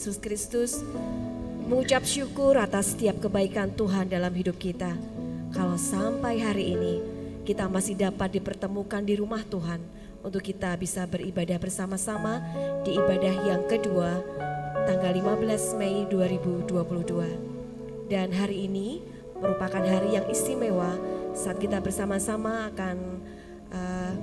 Yesus Kristus mengucap syukur atas setiap kebaikan Tuhan dalam hidup kita. Kalau sampai hari ini kita masih dapat dipertemukan di rumah Tuhan untuk kita bisa beribadah bersama-sama di ibadah yang kedua tanggal 15 Mei 2022. Dan hari ini merupakan hari yang istimewa saat kita bersama-sama akan uh,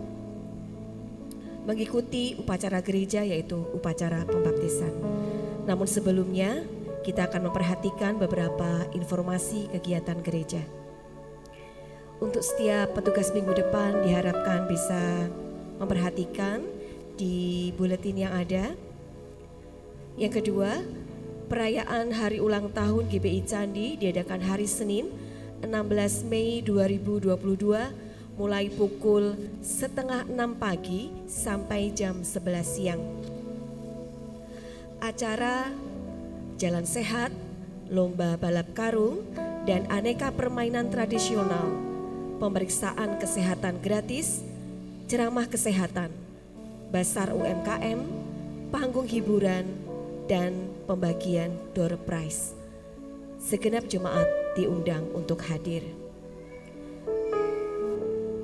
mengikuti upacara gereja yaitu upacara pembaptisan. Namun sebelumnya kita akan memperhatikan beberapa informasi kegiatan gereja. Untuk setiap petugas minggu depan diharapkan bisa memperhatikan di buletin yang ada. Yang kedua, perayaan hari ulang tahun GBI Candi diadakan hari Senin 16 Mei 2022 mulai pukul setengah enam pagi sampai jam 11 siang acara jalan sehat, lomba balap karung, dan aneka permainan tradisional, pemeriksaan kesehatan gratis, ceramah kesehatan, basar UMKM, panggung hiburan, dan pembagian door prize. Segenap jemaat diundang untuk hadir.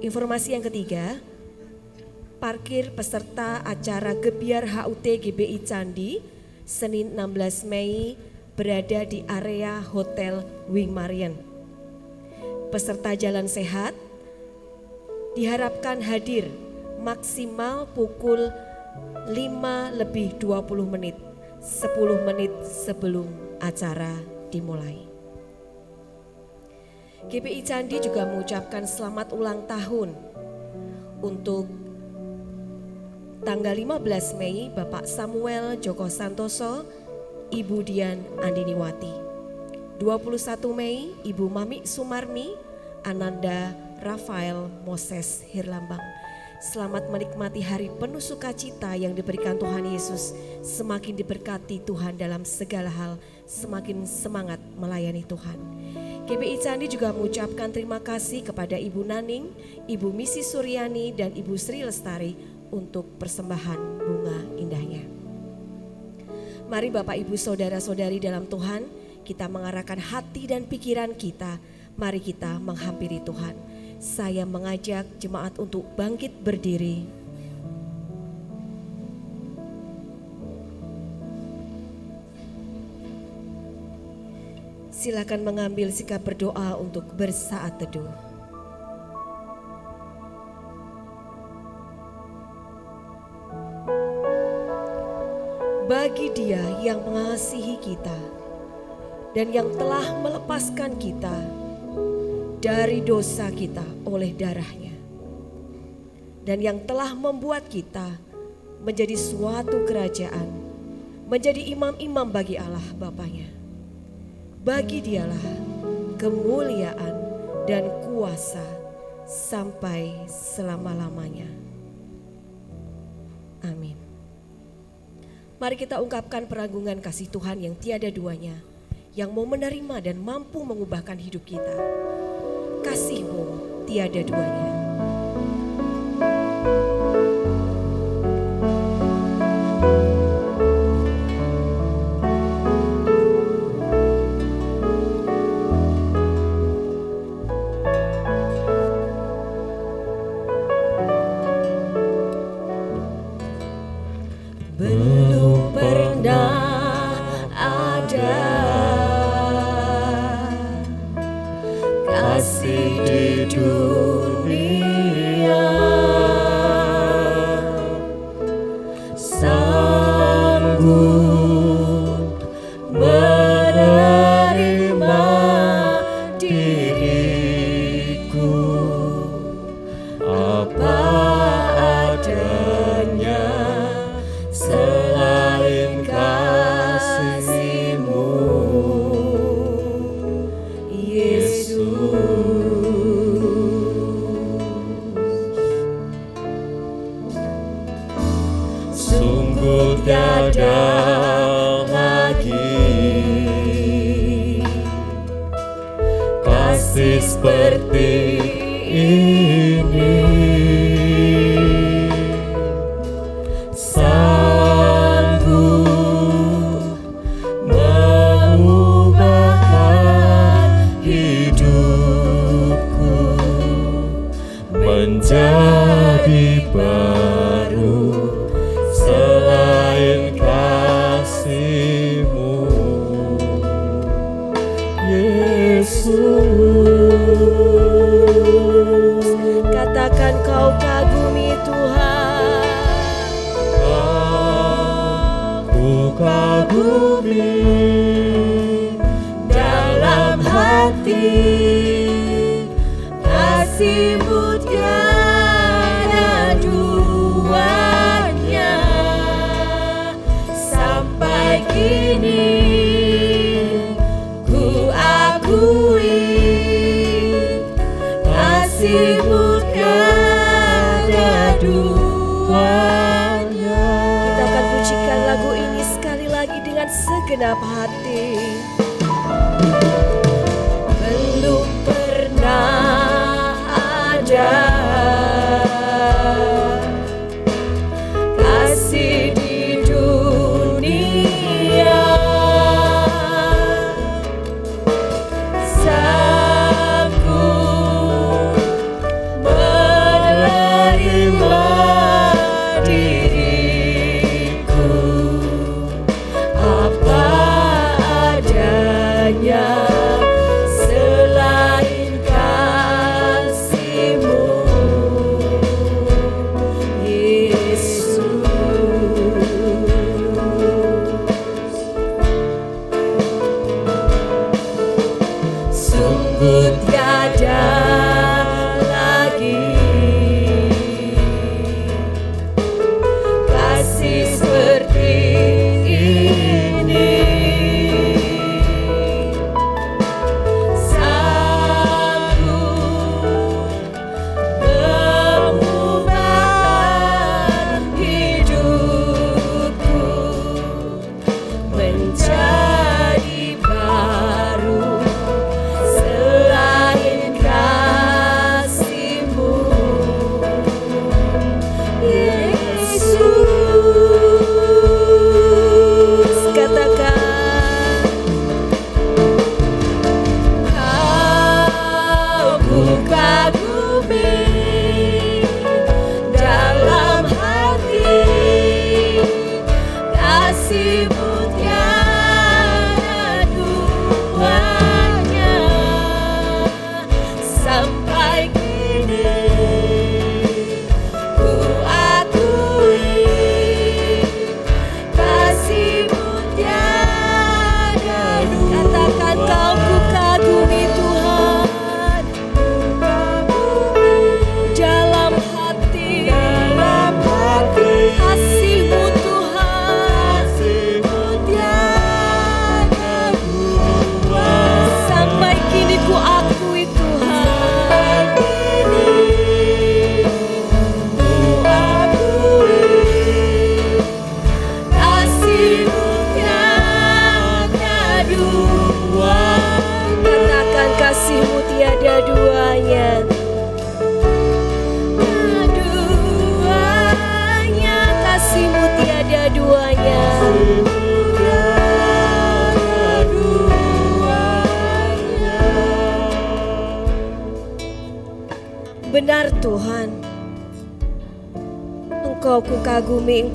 Informasi yang ketiga, parkir peserta acara Gebiar HUT GBI Candi Senin 16 Mei berada di area Hotel Wing Marian. Peserta jalan sehat diharapkan hadir maksimal pukul 5 lebih 20 menit, 10 menit sebelum acara dimulai. GPI Candi juga mengucapkan selamat ulang tahun untuk Tanggal 15 Mei Bapak Samuel Joko Santoso, Ibu Dian Andiniwati. 21 Mei Ibu Mami Sumarmi, Ananda Rafael Moses Hirlambang. Selamat menikmati hari penuh sukacita yang diberikan Tuhan Yesus. Semakin diberkati Tuhan dalam segala hal, semakin semangat melayani Tuhan. GBI Candi juga mengucapkan terima kasih kepada Ibu Naning, Ibu Misi Suryani, dan Ibu Sri Lestari untuk persembahan bunga indahnya. Mari Bapak Ibu Saudara-saudari dalam Tuhan, kita mengarahkan hati dan pikiran kita. Mari kita menghampiri Tuhan. Saya mengajak jemaat untuk bangkit berdiri. Silakan mengambil sikap berdoa untuk bersaat teduh. Bagi Dia yang mengasihi kita dan yang telah melepaskan kita dari dosa kita oleh darahnya dan yang telah membuat kita menjadi suatu kerajaan menjadi imam-imam bagi Allah Bapaknya bagi dialah kemuliaan dan kuasa sampai selama-lamanya. Amin Mari kita ungkapkan peragungan kasih Tuhan yang tiada duanya, yang mau menerima dan mampu mengubahkan hidup kita. Kasihmu tiada duanya.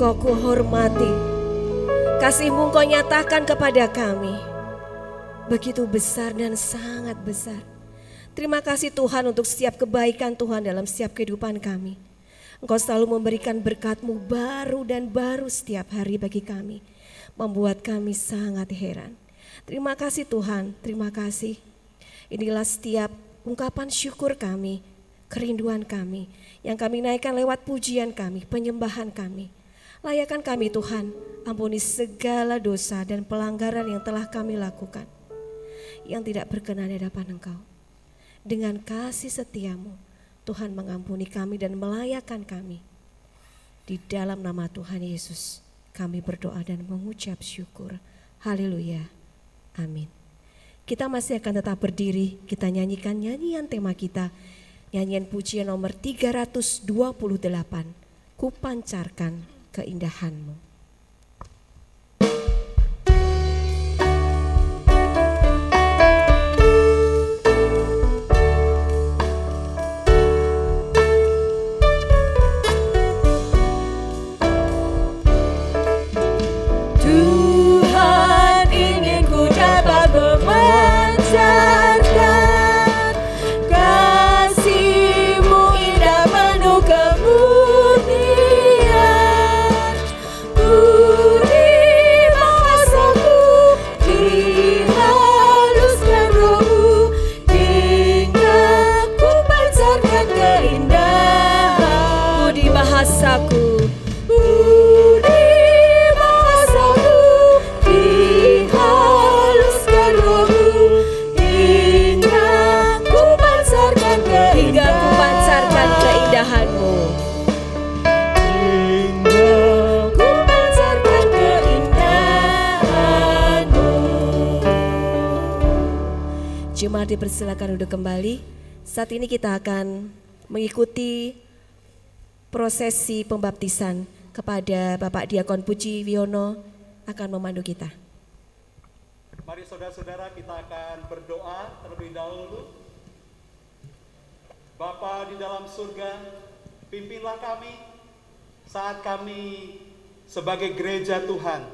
Engkau ku hormati. Kasihmu Engkau nyatakan kepada kami. Begitu besar dan sangat besar. Terima kasih Tuhan untuk setiap kebaikan Tuhan dalam setiap kehidupan kami. Engkau selalu memberikan berkatmu baru dan baru setiap hari bagi kami. Membuat kami sangat heran. Terima kasih Tuhan, terima kasih. Inilah setiap ungkapan syukur kami, kerinduan kami yang kami naikkan lewat pujian kami, penyembahan kami. Layakan kami Tuhan, ampuni segala dosa dan pelanggaran yang telah kami lakukan. Yang tidak berkenan di hadapan Engkau. Dengan kasih setiamu, Tuhan mengampuni kami dan melayakan kami. Di dalam nama Tuhan Yesus, kami berdoa dan mengucap syukur. Haleluya. Amin. Kita masih akan tetap berdiri, kita nyanyikan nyanyian tema kita, nyanyian pujian nomor 328, Kupancarkan keindahanmu. Saat ini kita akan mengikuti prosesi pembaptisan kepada Bapak Diakon Puji Wiono akan memandu kita. Mari saudara-saudara kita akan berdoa terlebih dahulu. Bapa di dalam surga, pimpinlah kami saat kami sebagai gereja Tuhan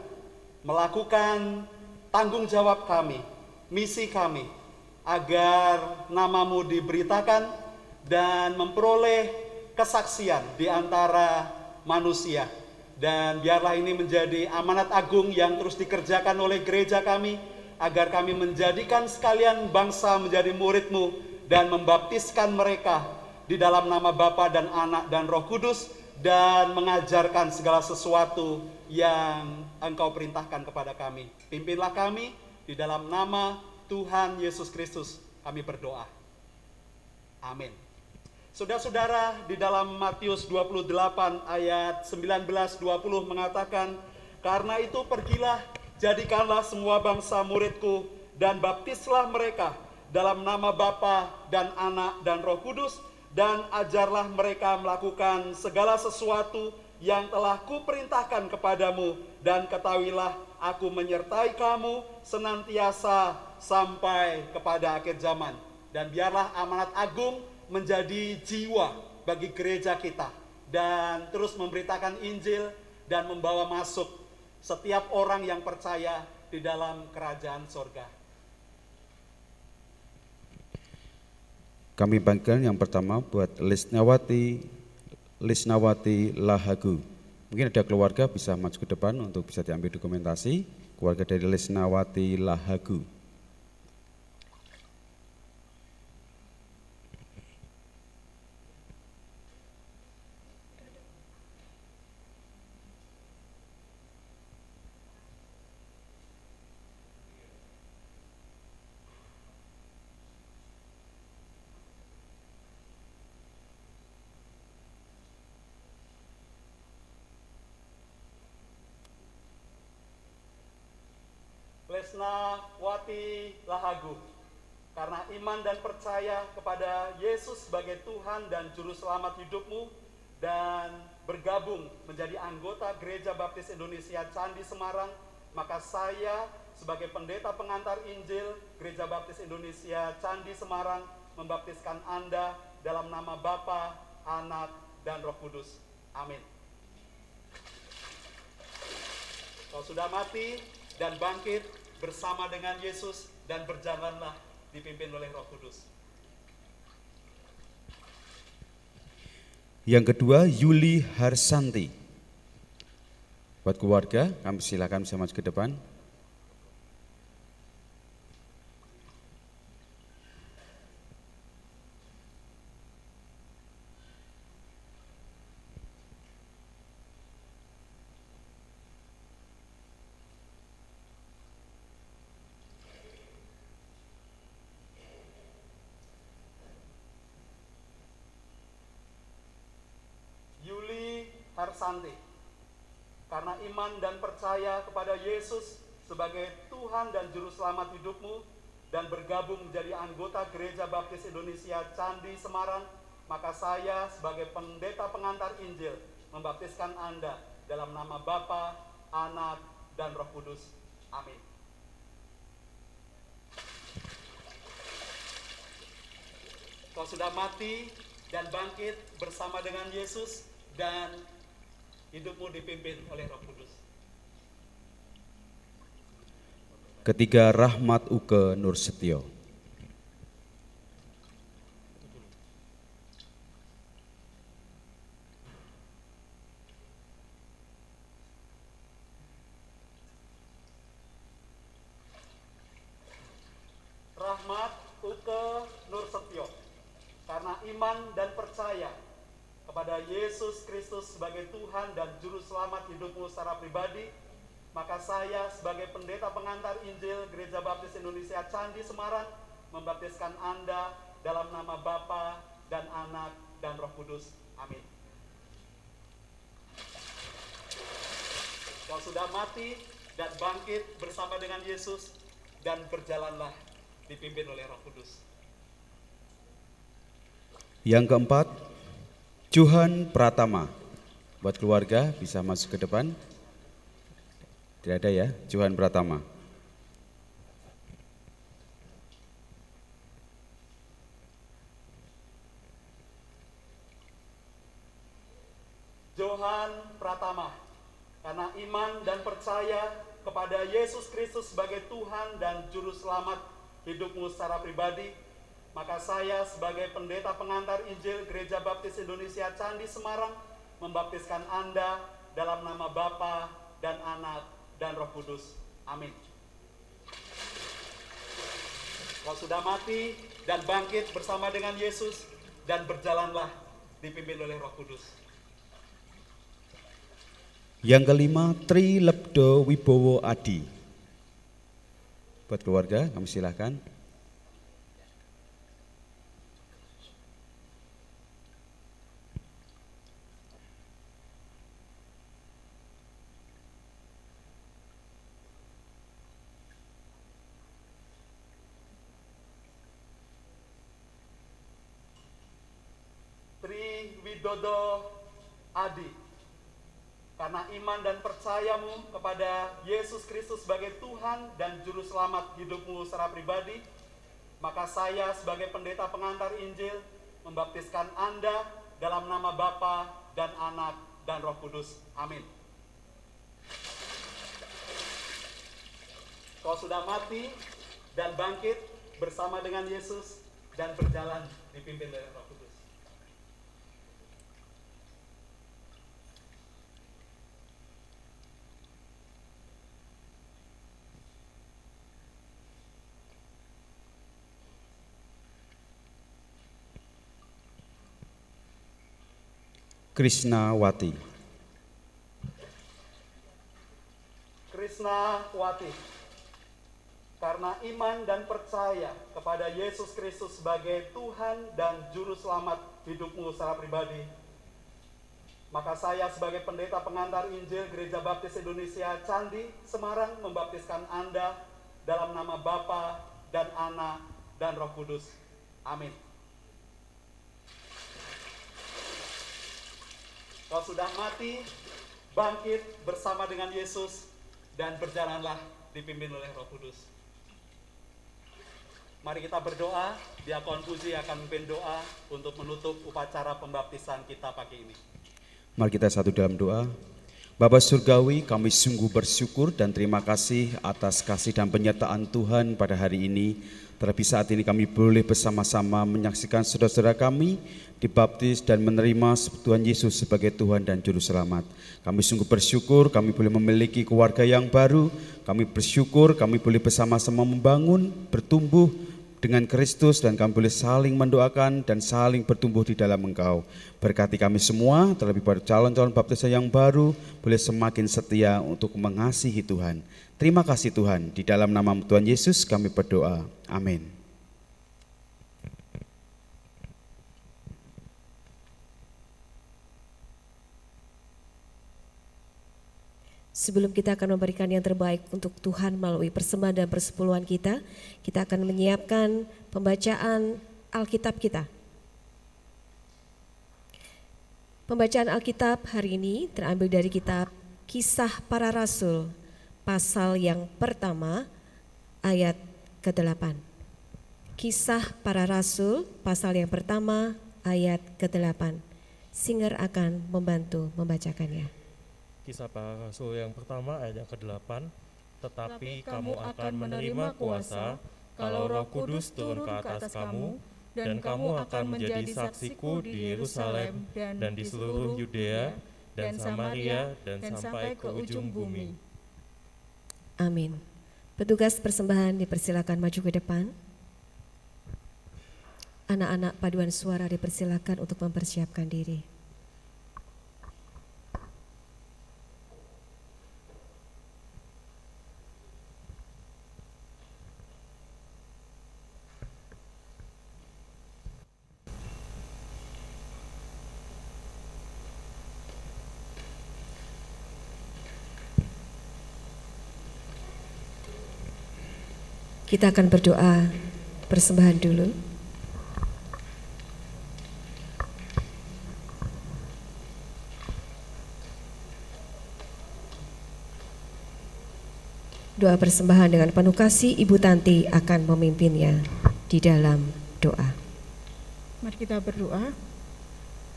melakukan tanggung jawab kami, misi kami, agar namamu diberitakan dan memperoleh kesaksian di antara manusia. Dan biarlah ini menjadi amanat agung yang terus dikerjakan oleh gereja kami, agar kami menjadikan sekalian bangsa menjadi muridmu dan membaptiskan mereka di dalam nama Bapa dan Anak dan Roh Kudus dan mengajarkan segala sesuatu yang Engkau perintahkan kepada kami. Pimpinlah kami di dalam nama Tuhan Yesus Kristus kami berdoa. Amin. Saudara-saudara, di dalam Matius 28 ayat 19-20 mengatakan, Karena itu pergilah, jadikanlah semua bangsa muridku, dan baptislah mereka dalam nama Bapa dan Anak dan Roh Kudus, dan ajarlah mereka melakukan segala sesuatu yang telah kuperintahkan kepadamu, dan ketahuilah aku menyertai kamu senantiasa sampai kepada akhir zaman. Dan biarlah amanat agung menjadi jiwa bagi gereja kita dan terus memberitakan Injil dan membawa masuk setiap orang yang percaya di dalam kerajaan sorga. Kami panggil yang pertama buat Lisnawati, Lisnawati Lahagu. Mungkin ada keluarga bisa maju ke depan untuk bisa diambil dokumentasi. Keluarga dari Lisnawati Lahagu. Lesna Wati Lahagu. Karena iman dan percaya kepada Yesus sebagai Tuhan dan Juru Selamat hidupmu dan bergabung menjadi anggota Gereja Baptis Indonesia Candi Semarang, maka saya sebagai pendeta pengantar Injil Gereja Baptis Indonesia Candi Semarang membaptiskan Anda dalam nama Bapa, Anak, dan Roh Kudus. Amin. Kau sudah mati dan bangkit bersama dengan Yesus dan berjalanlah dipimpin oleh Roh Kudus. Yang kedua Yuli Harsanti. Buat keluarga, kami silakan bisa maju ke depan. Yuli Harsanti. Karena iman dan percaya kepada Yesus sebagai Tuhan dan Juru Selamat hidupmu dan bergabung menjadi anggota Gereja Baptis Indonesia Candi Semarang, maka saya sebagai pendeta pengantar Injil membaptiskan Anda dalam nama Bapa, Anak, dan Roh Kudus. Amin. Kau sudah mati dan bangkit bersama dengan Yesus dan hidupmu dipimpin oleh Roh Kudus. Ketiga Rahmat Uke Nur Setio. Nur Setio karena iman dan percaya kepada Yesus Kristus sebagai Tuhan dan Juru Selamat hidupmu secara pribadi, maka saya sebagai pendeta pengantar Injil Gereja Baptis Indonesia Candi Semarang membaptiskan Anda dalam nama Bapa dan Anak dan Roh Kudus. Amin. Kau sudah mati dan bangkit bersama dengan Yesus dan berjalanlah dipimpin oleh Roh Kudus. Yang keempat, Johan Pratama. Buat keluarga bisa masuk ke depan. Tidak ada ya, Johan Pratama. Johan Pratama, karena iman dan percaya kepada Yesus Kristus sebagai Tuhan dan Juru Selamat hidupmu secara pribadi, maka saya sebagai pendeta pengantar Injil Gereja Baptis Indonesia Candi Semarang membaptiskan Anda dalam nama Bapa dan Anak dan Roh Kudus. Amin. Kau sudah mati dan bangkit bersama dengan Yesus dan berjalanlah dipimpin oleh Roh Kudus. Yang kelima, Tri Lebdo Wibowo Adi. Buat keluarga, kami silahkan. Tri Widodo Adi iman dan percayamu kepada Yesus Kristus sebagai Tuhan dan Juru Selamat hidupmu secara pribadi, maka saya sebagai pendeta pengantar Injil membaptiskan Anda dalam nama Bapa dan Anak dan Roh Kudus. Amin. Kau sudah mati dan bangkit bersama dengan Yesus dan berjalan dipimpin oleh Roh Kudus. Krisnawati. Krishna Wati. Karena iman dan percaya kepada Yesus Kristus sebagai Tuhan dan Juru Selamat hidupmu secara pribadi, maka saya sebagai pendeta pengantar Injil Gereja Baptis Indonesia Candi, Semarang membaptiskan Anda dalam nama Bapa dan Anak dan Roh Kudus. Amin. Kau sudah mati, bangkit bersama dengan Yesus, dan berjalanlah dipimpin oleh Roh Kudus. Mari kita berdoa, Diakon Puji akan memimpin doa untuk menutup upacara pembaptisan kita pagi ini. Mari kita satu dalam doa. Bapa Surgawi, kami sungguh bersyukur dan terima kasih atas kasih dan penyertaan Tuhan pada hari ini. Terlebih saat ini kami boleh bersama-sama menyaksikan saudara-saudara kami dibaptis dan menerima Tuhan Yesus sebagai Tuhan dan Juru Selamat. Kami sungguh bersyukur kami boleh memiliki keluarga yang baru. Kami bersyukur kami boleh bersama-sama membangun, bertumbuh, dengan Kristus dan kami boleh saling mendoakan dan saling bertumbuh di dalam Engkau. Berkati kami semua, terlebih pada calon-calon baptisan yang baru, boleh semakin setia untuk mengasihi Tuhan. Terima kasih Tuhan, di dalam nama Tuhan Yesus kami berdoa. Amin. Sebelum kita akan memberikan yang terbaik untuk Tuhan melalui persembahan dan persepuluhan kita, kita akan menyiapkan pembacaan Alkitab kita. Pembacaan Alkitab hari ini terambil dari kitab Kisah Para Rasul, pasal yang pertama, ayat ke-8. Kisah Para Rasul, pasal yang pertama, ayat ke-8. Singer akan membantu membacakannya. Kisah para rasul yang pertama ayat yang ke-8 Tetapi kamu akan menerima kuasa kalau roh kudus turun ke atas kamu dan kamu akan menjadi saksiku di Yerusalem dan di seluruh Yudea dan Samaria dan sampai ke ujung bumi. Amin. Petugas persembahan dipersilakan maju ke depan. Anak-anak paduan suara dipersilakan untuk mempersiapkan diri. Kita akan berdoa persembahan dulu. Doa persembahan dengan penuh kasih Ibu Tanti akan memimpinnya di dalam doa. Mari kita berdoa.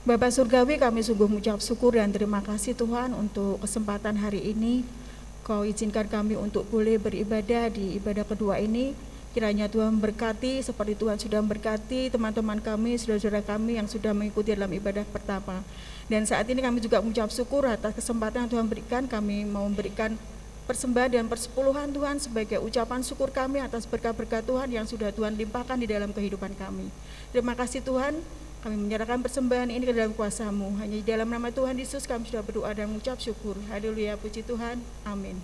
Bapak Surgawi kami sungguh mengucap syukur dan terima kasih Tuhan untuk kesempatan hari ini. Kau izinkan kami untuk boleh beribadah di ibadah kedua ini. Kiranya Tuhan berkati seperti Tuhan sudah memberkati teman-teman kami, saudara-saudara kami yang sudah mengikuti dalam ibadah pertama. Dan saat ini kami juga mengucap syukur atas kesempatan yang Tuhan berikan. Kami mau memberikan persembahan dan persepuluhan Tuhan sebagai ucapan syukur kami atas berkat-berkat Tuhan yang sudah Tuhan limpahkan di dalam kehidupan kami. Terima kasih Tuhan, kami menyerahkan persembahan ini ke dalam kuasamu. Hanya di dalam nama Tuhan Yesus kami sudah berdoa dan mengucap syukur. Haleluya, puji Tuhan. Amin.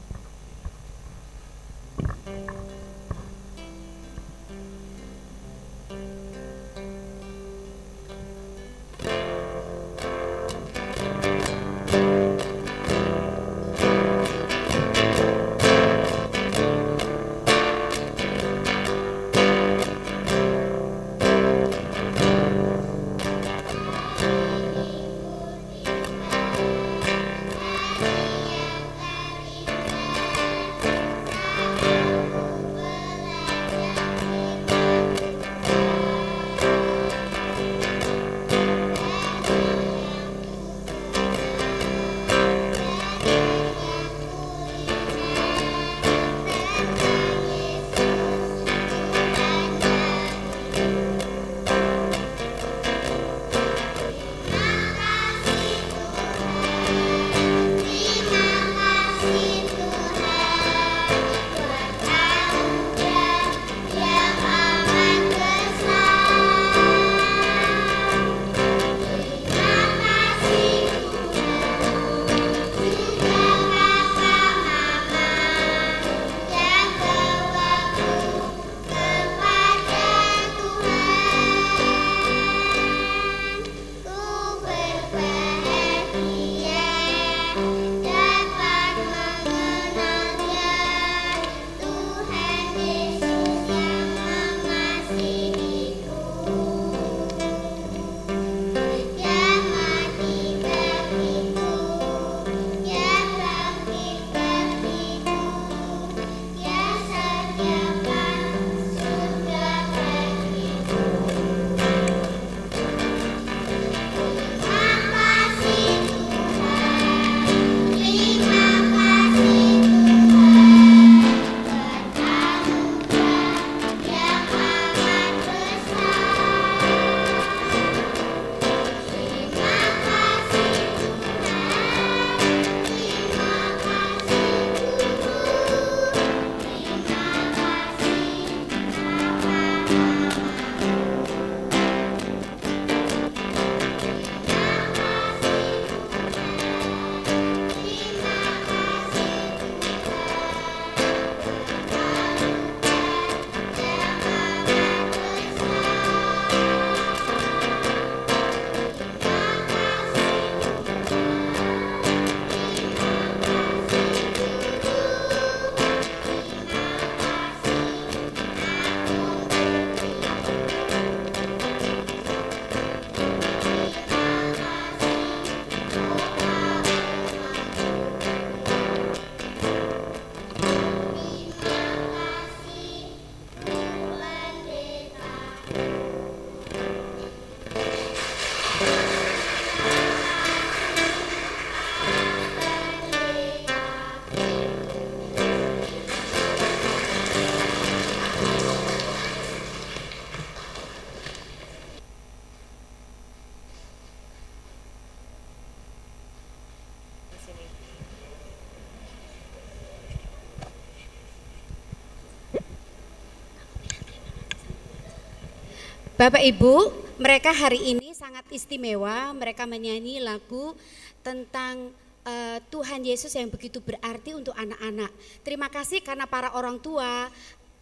Bapak Ibu, mereka hari ini sangat istimewa. Mereka menyanyi lagu tentang uh, Tuhan Yesus yang begitu berarti untuk anak-anak. Terima kasih karena para orang tua,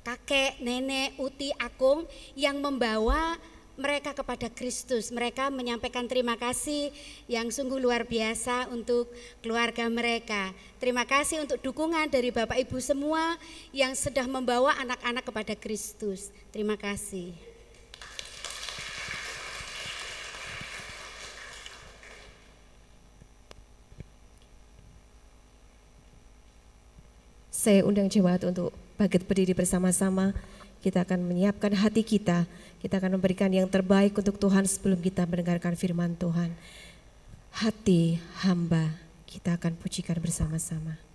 kakek, nenek, uti, akung yang membawa mereka kepada Kristus. Mereka menyampaikan terima kasih yang sungguh luar biasa untuk keluarga mereka. Terima kasih untuk dukungan dari Bapak Ibu semua yang sudah membawa anak-anak kepada Kristus. Terima kasih. saya undang jemaat untuk bangkit berdiri bersama-sama. Kita akan menyiapkan hati kita. Kita akan memberikan yang terbaik untuk Tuhan sebelum kita mendengarkan firman Tuhan. Hati hamba kita akan pujikan bersama-sama.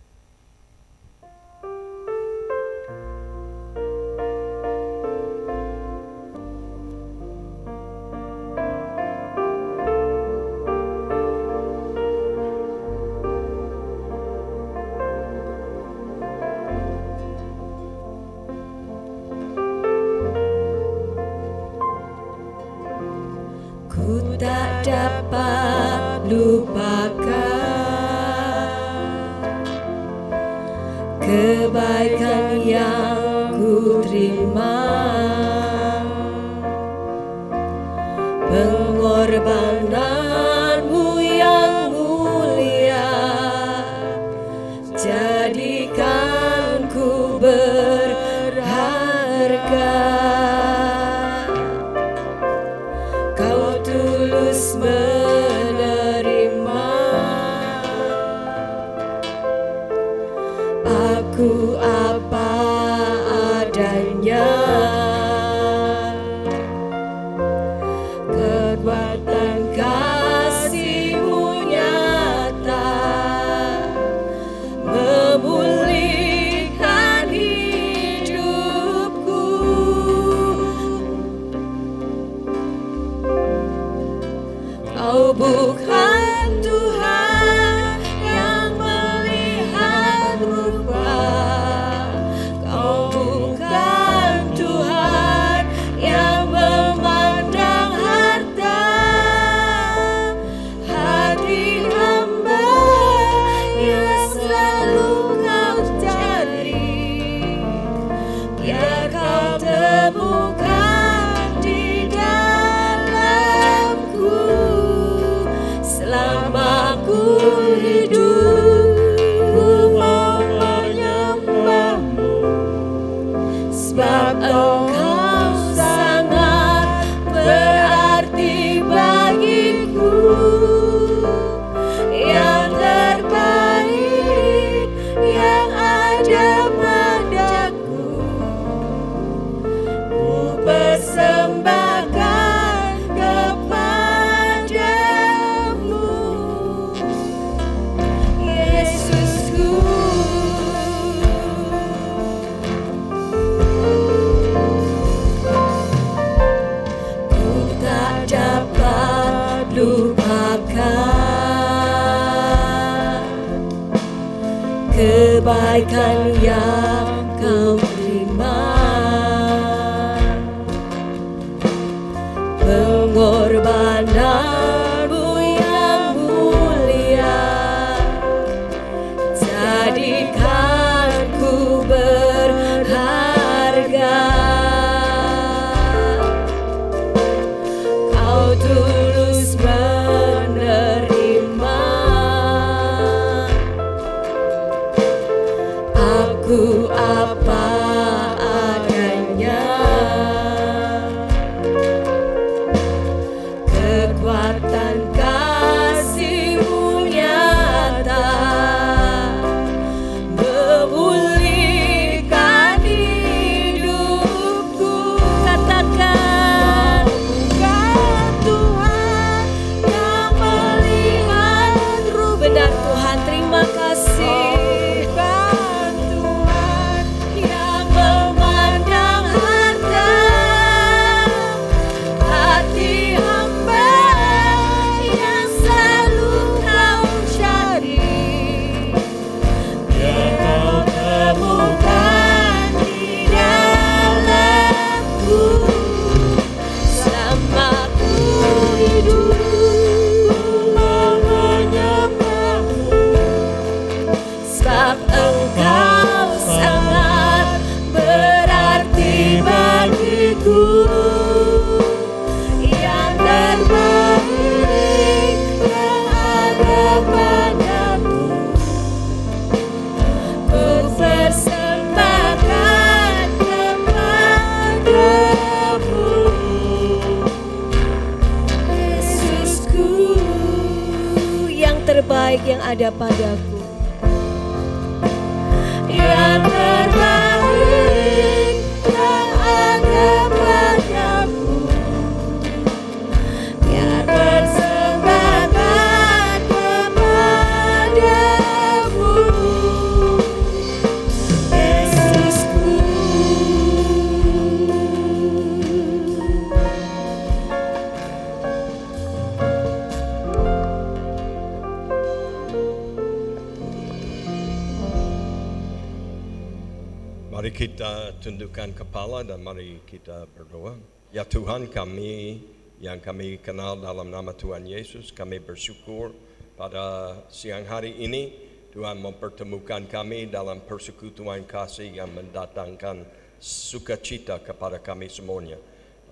Tundukkan kepala dan mari kita berdoa. Ya Tuhan kami yang kami kenal dalam nama Tuhan Yesus, kami bersyukur pada siang hari ini Tuhan mempertemukan kami dalam persekutuan kasih yang mendatangkan sukacita kepada kami semuanya.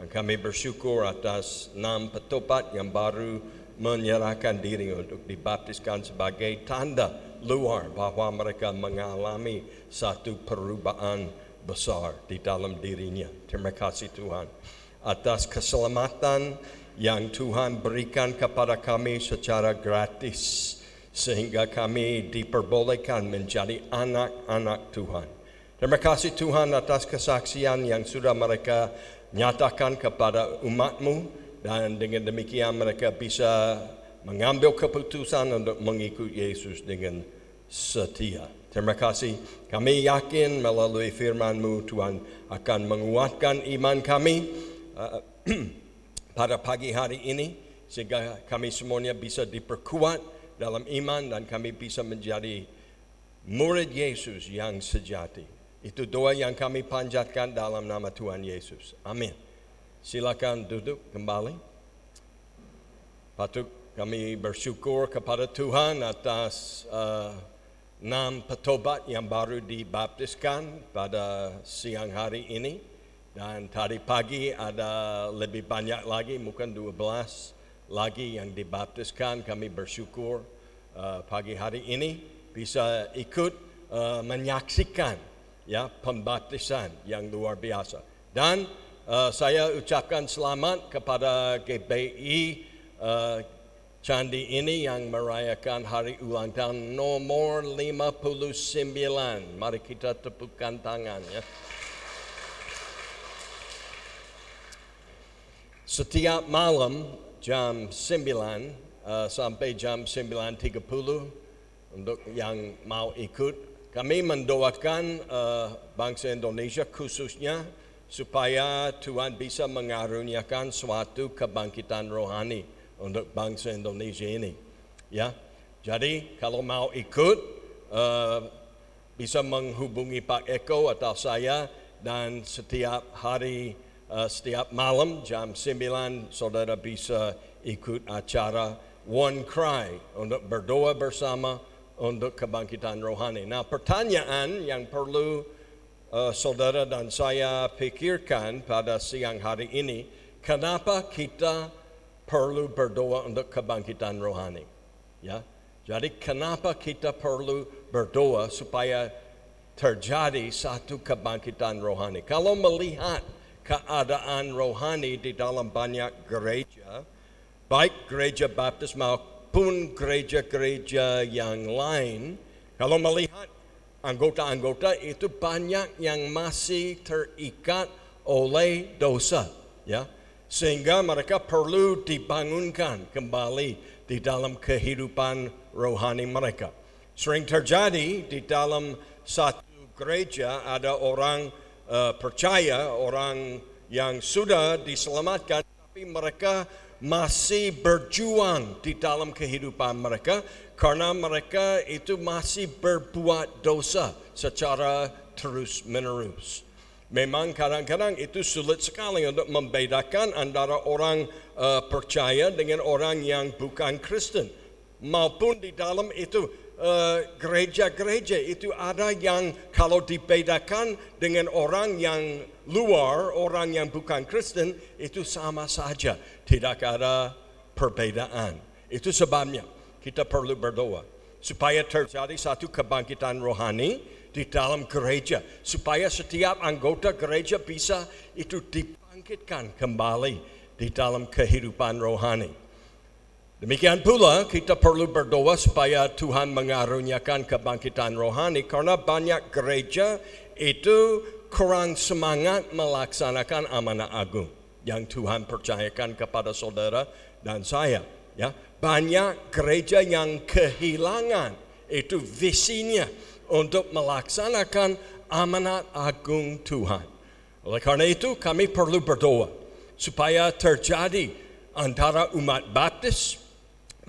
Kami bersyukur atas enam petobat yang baru menyerahkan diri untuk dibaptiskan sebagai tanda luar bahwa mereka mengalami satu perubahan besar di dalam dirinya. Terima kasih Tuhan atas keselamatan yang Tuhan berikan kepada kami secara gratis sehingga kami diperbolehkan menjadi anak-anak Tuhan. Terima kasih Tuhan atas kesaksian yang sudah mereka nyatakan kepada umatmu dan dengan demikian mereka bisa mengambil keputusan untuk mengikut Yesus dengan setia. Terima kasih. Kami yakin melalui firman-Mu Tuhan akan menguatkan iman kami uh, pada pagi hari ini sehingga kami semuanya bisa diperkuat dalam iman dan kami bisa menjadi murid Yesus yang sejati. Itu doa yang kami panjatkan dalam nama Tuhan Yesus. Amin. Silakan duduk kembali. Patut kami bersyukur kepada Tuhan atas uh, enam petobat yang baru dibaptiskan pada siang hari ini. Dan tadi pagi ada lebih banyak lagi, mungkin 12 lagi yang dibaptiskan. Kami bersyukur uh, pagi hari ini bisa ikut uh, menyaksikan ya pembaptisan yang luar biasa. Dan uh, saya ucapkan selamat kepada GBI uh, Candi ini yang merayakan hari ulang tahun nomor 59. Mari kita tepukkan tangan ya. Setiap malam jam 9 uh, sampai jam 9.30 untuk yang mau ikut kami mendoakan uh, bangsa Indonesia khususnya supaya Tuhan bisa mengaruniakan suatu kebangkitan rohani untuk bangsa Indonesia ini. Ya, jadi kalau mau ikut uh, bisa menghubungi Pak Eko atau saya dan setiap hari, uh, setiap malam jam 9 saudara bisa ikut acara One Cry untuk berdoa bersama untuk kebangkitan rohani. Nah, pertanyaan yang perlu uh, saudara dan saya pikirkan pada siang hari ini, kenapa kita perlu berdoa untuk kebangkitan rohani? Ya. Jadi kenapa kita perlu berdoa supaya terjadi satu kebangkitan rohani? Kalau melihat keadaan rohani di dalam banyak gereja, baik gereja baptis maupun pun gereja-gereja yang lain, kalau melihat anggota-anggota itu banyak yang masih terikat oleh dosa, ya, sehingga mereka perlu dibangunkan kembali di dalam kehidupan rohani mereka. Sering terjadi di dalam satu gereja ada orang uh, percaya, orang yang sudah diselamatkan, tapi mereka masih berjuang di dalam kehidupan mereka karena mereka itu masih berbuat dosa secara terus-menerus. Memang kadang-kadang itu sulit sekali untuk membedakan antara orang uh, percaya dengan orang yang bukan Kristen. Maupun di dalam itu eh, gereja-gereja uh, itu ada yang kalau dibedakan dengan orang yang luar, orang yang bukan Kristen itu sama saja tidak ada perbedaan. Itu sebabnya kita perlu berdoa supaya terjadi satu kebangkitan rohani di dalam gereja supaya setiap anggota gereja bisa itu dibangkitkan kembali di dalam kehidupan rohani. Demikian pula kita perlu berdoa supaya Tuhan mengaruniakan kebangkitan rohani karena banyak gereja itu kurang semangat melaksanakan amanah agung yang Tuhan percayakan kepada saudara dan saya. Ya, banyak gereja yang kehilangan itu visinya untuk melaksanakan amanat agung Tuhan. Oleh karena itu kami perlu berdoa supaya terjadi antara umat baptis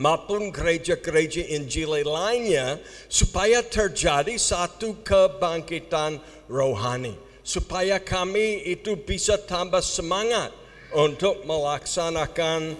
maupun gereja-gereja Injil lainnya supaya terjadi satu kebangkitan rohani supaya kami itu bisa tambah semangat untuk melaksanakan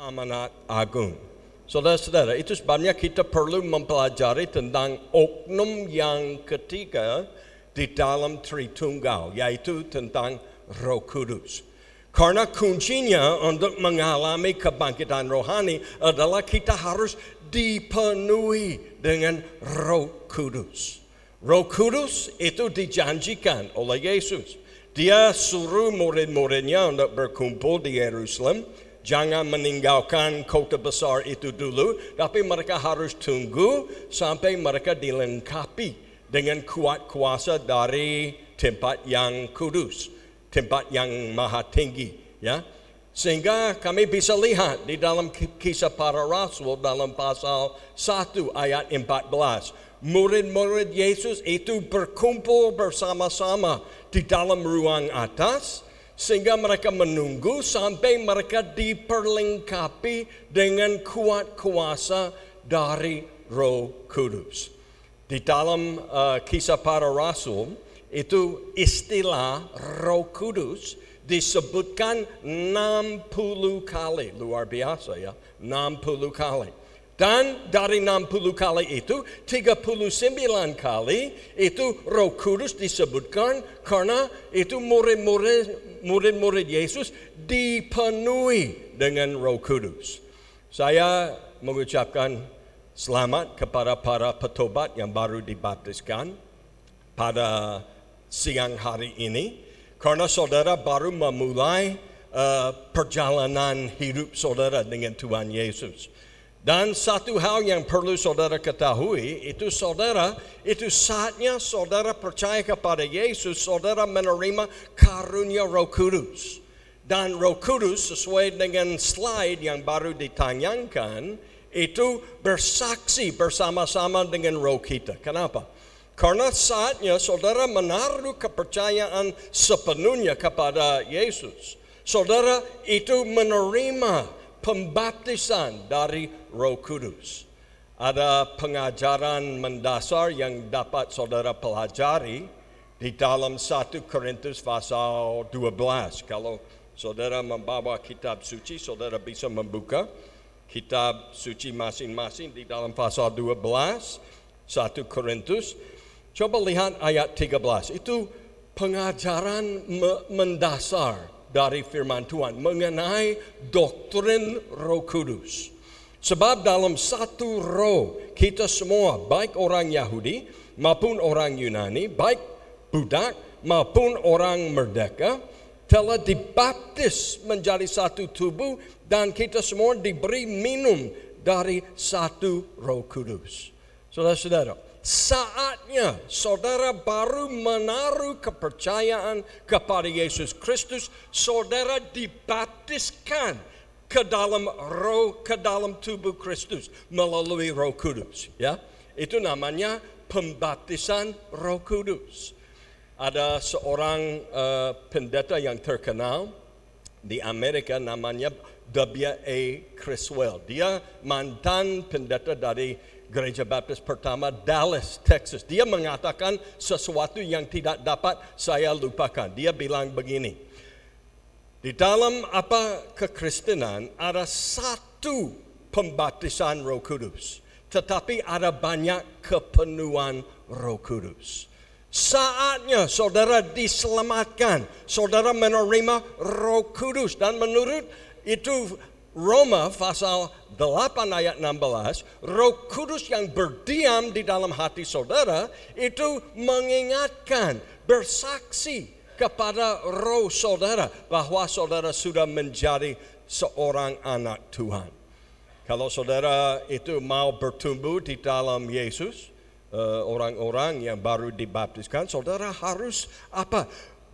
amanat agung. Saudara-saudara, itu sebabnya kita perlu mempelajari tentang oknum yang ketiga di dalam Tritunggal, yaitu tentang Roh Kudus. Karena kuncinya untuk mengalami kebangkitan rohani adalah kita harus dipenuhi dengan Roh Kudus. Roh Kudus itu dijanjikan oleh Yesus. Dia suruh murid-muridnya untuk berkumpul di Yerusalem jangan meninggalkan kota besar itu dulu, tapi mereka harus tunggu sampai mereka dilengkapi dengan kuat kuasa dari tempat yang kudus, tempat yang maha tinggi, ya. Sehingga kami bisa lihat di dalam kisah para rasul dalam pasal 1 ayat 14. Murid-murid Yesus itu berkumpul bersama-sama di dalam ruang atas sehingga mereka menunggu sampai mereka diperlengkapi dengan kuat kuasa dari Roh Kudus. Di dalam uh, kisah para rasul itu istilah Roh Kudus disebutkan 60 kali, luar biasa ya, 60 kali. Dan dari 60 kali itu 39 kali itu Roh Kudus disebutkan karena itu murid-murid Yesus dipenuhi dengan Roh Kudus. Saya mengucapkan selamat kepada para petobat yang baru dibaptiskan pada siang hari ini karena saudara baru memulai uh, perjalanan hidup saudara dengan Tuhan Yesus. Dan satu hal yang perlu saudara ketahui itu saudara itu saatnya saudara percaya kepada Yesus, saudara menerima karunia Roh Kudus. Dan Roh Kudus sesuai dengan slide yang baru ditayangkan itu bersaksi bersama-sama dengan roh kita. Kenapa? Karena saatnya saudara menaruh kepercayaan sepenuhnya kepada Yesus. Saudara itu menerima pembaptisan dari Roh Kudus. Ada pengajaran mendasar yang dapat saudara pelajari di dalam 1 Korintus pasal 12. Kalau saudara membawa kitab suci, saudara bisa membuka kitab suci masing-masing di dalam pasal 12, 1 Korintus. Coba lihat ayat 13. Itu pengajaran mendasar dari firman Tuhan mengenai doktrin Roh Kudus. Sebab dalam satu roh kita semua baik orang Yahudi maupun orang Yunani, baik budak maupun orang merdeka telah dibaptis menjadi satu tubuh dan kita semua diberi minum dari satu Roh Kudus. Saudara-saudara, saatnya saudara baru menaruh kepercayaan kepada Yesus Kristus, saudara dibaptiskan ke dalam roh ke dalam tubuh Kristus melalui Roh Kudus, ya. Itu namanya pembaptisan Roh Kudus. Ada seorang uh, pendeta yang terkenal di Amerika namanya W.A. Criswell. Dia mantan pendeta dari Gereja Baptis pertama Dallas, Texas. Dia mengatakan sesuatu yang tidak dapat saya lupakan. Dia bilang begini. Di dalam apa kekristenan ada satu pembaptisan Roh Kudus, tetapi ada banyak kepenuhan Roh Kudus. Saatnya saudara diselamatkan, saudara menerima Roh Kudus dan menurut itu Roma pasal 8 ayat 16, Roh Kudus yang berdiam di dalam hati saudara itu mengingatkan, bersaksi kepada roh saudara bahwa saudara sudah menjadi seorang anak Tuhan. Kalau saudara itu mau bertumbuh di dalam Yesus, eh, orang-orang yang baru dibaptiskan, saudara harus apa?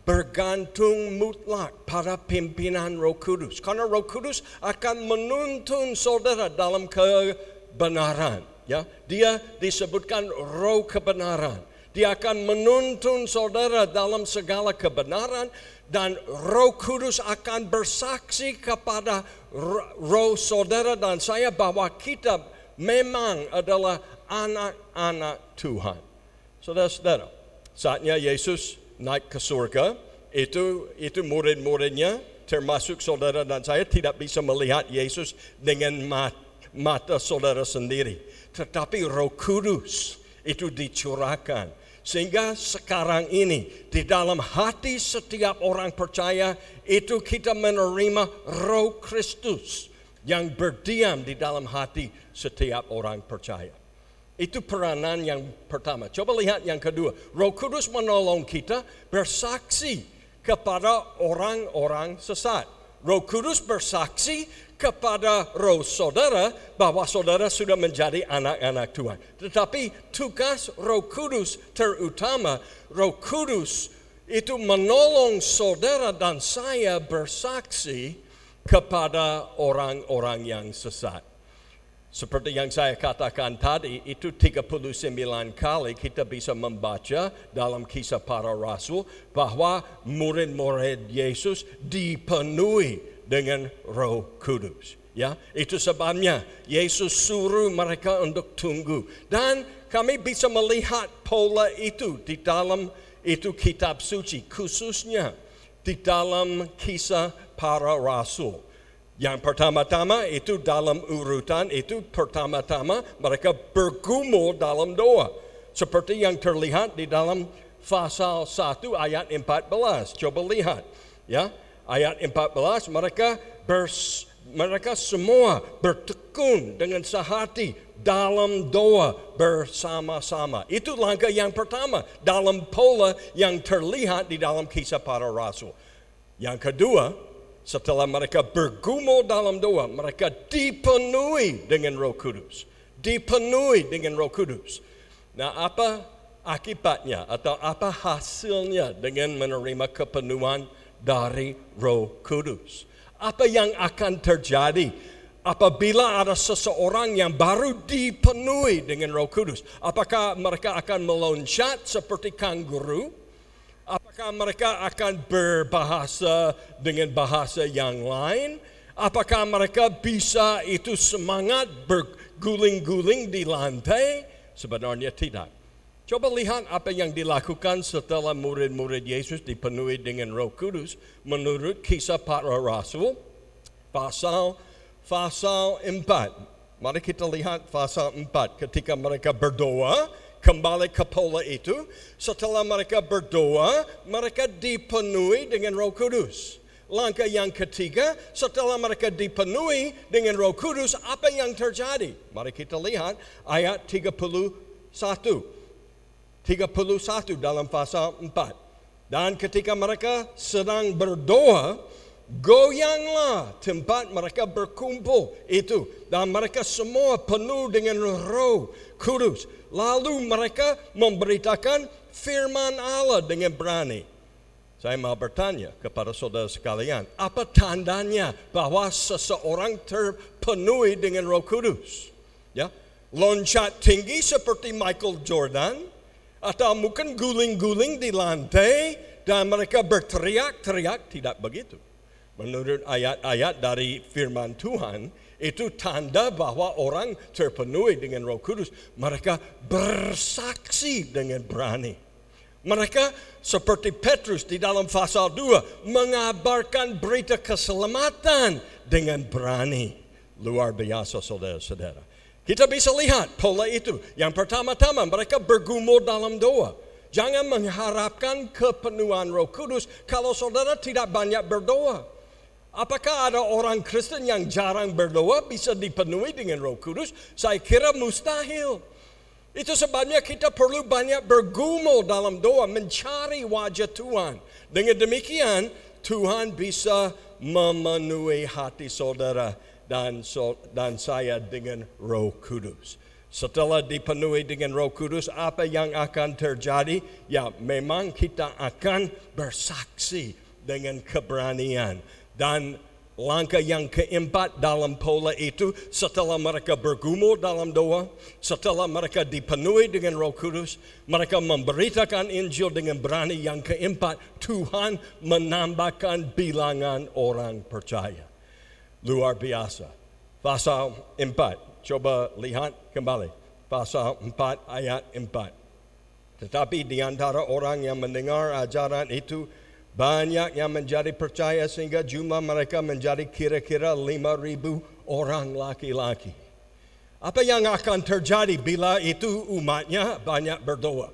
Bergantung mutlak pada pimpinan Roh Kudus. Karena Roh Kudus akan menuntun saudara dalam kebenaran. Ya, dia disebutkan Roh kebenaran. Dia akan menuntun saudara dalam segala kebenaran dan Roh Kudus akan bersaksi kepada roh saudara dan saya bahwa kita memang adalah anak-anak Tuhan. Saudara-saudara, saatnya Yesus naik ke surga, itu itu murid-muridnya termasuk saudara dan saya tidak bisa melihat Yesus dengan mata saudara sendiri. Tetapi Roh Kudus itu dicurahkan sehingga sekarang ini di dalam hati setiap orang percaya itu kita menerima roh Kristus yang berdiam di dalam hati setiap orang percaya. Itu peranan yang pertama. Coba lihat yang kedua. Roh Kudus menolong kita bersaksi kepada orang-orang sesat. Roh Kudus bersaksi kepada roh saudara bahwa saudara sudah menjadi anak-anak Tuhan. Tetapi tugas roh kudus terutama roh kudus itu menolong saudara dan saya bersaksi kepada orang-orang yang sesat. Seperti yang saya katakan tadi, itu 39 kali kita bisa membaca dalam kisah para rasul bahwa murid-murid Yesus dipenuhi dengan Roh Kudus. Ya, itu sebabnya Yesus suruh mereka untuk tunggu dan kami bisa melihat pola itu di dalam itu kitab suci khususnya di dalam kisah para rasul. Yang pertama-tama itu dalam urutan itu pertama-tama mereka bergumul dalam doa. Seperti yang terlihat di dalam pasal 1 ayat 14. Coba lihat ya ayat 14 mereka bers, mereka semua bertekun dengan sehati dalam doa bersama-sama. Itu langkah yang pertama dalam pola yang terlihat di dalam kisah para rasul. Yang kedua, setelah mereka bergumul dalam doa, mereka dipenuhi dengan Roh Kudus. Dipenuhi dengan Roh Kudus. Nah, apa akibatnya atau apa hasilnya dengan menerima kepenuhan dari Roh Kudus. Apa yang akan terjadi apabila ada seseorang yang baru dipenuhi dengan Roh Kudus? Apakah mereka akan meloncat seperti kanguru? Apakah mereka akan berbahasa dengan bahasa yang lain? Apakah mereka bisa itu semangat berguling-guling di lantai? Sebenarnya tidak. Coba lihat apa yang dilakukan setelah murid-murid Yesus dipenuhi dengan Roh Kudus menurut kisah para rasul pasal pasal 4. Mari kita lihat pasal 4 ketika mereka berdoa kembali ke pola itu setelah mereka berdoa mereka dipenuhi dengan Roh Kudus. Langkah yang ketiga, setelah mereka dipenuhi dengan Roh Kudus, apa yang terjadi? Mari kita lihat ayat 31. 31 dalam pasal 4. Dan ketika mereka sedang berdoa, goyanglah tempat mereka berkumpul itu. Dan mereka semua penuh dengan roh kudus. Lalu mereka memberitakan firman Allah dengan berani. Saya mau bertanya kepada saudara sekalian, apa tandanya bahwa seseorang terpenuhi dengan Roh Kudus? Ya, loncat tinggi seperti Michael Jordan, atau mungkin guling-guling di lantai dan mereka berteriak-teriak tidak begitu. Menurut ayat-ayat dari firman Tuhan, itu tanda bahwa orang terpenuhi dengan Roh Kudus. Mereka bersaksi dengan berani. Mereka seperti Petrus di dalam pasal 2 mengabarkan berita keselamatan dengan berani. Luar biasa saudara-saudara. Kita bisa lihat pola itu. Yang pertama-tama mereka bergumul dalam doa. Jangan mengharapkan kepenuhan roh kudus kalau saudara tidak banyak berdoa. Apakah ada orang Kristen yang jarang berdoa bisa dipenuhi dengan roh kudus? Saya kira mustahil. Itu sebabnya kita perlu banyak bergumul dalam doa, mencari wajah Tuhan. Dengan demikian, Tuhan bisa memenuhi hati saudara dan, dan saya dengan roh kudus. Setelah dipenuhi dengan roh kudus, apa yang akan terjadi? Ya memang kita akan bersaksi dengan keberanian. Dan langkah yang keempat dalam pola itu, setelah mereka bergumul dalam doa, setelah mereka dipenuhi dengan roh kudus, mereka memberitakan Injil dengan berani. Yang keempat, Tuhan menambahkan bilangan orang percaya. Luar biasa. Pasal 4, Coba lihat kembali pasal 4 ayat 4. Tetapi di antara orang yang mendengar ajaran itu banyak yang menjadi percaya sehingga jumlah mereka menjadi kira-kira 5000 orang laki-laki. Apa yang akan terjadi bila itu umatnya banyak berdoa?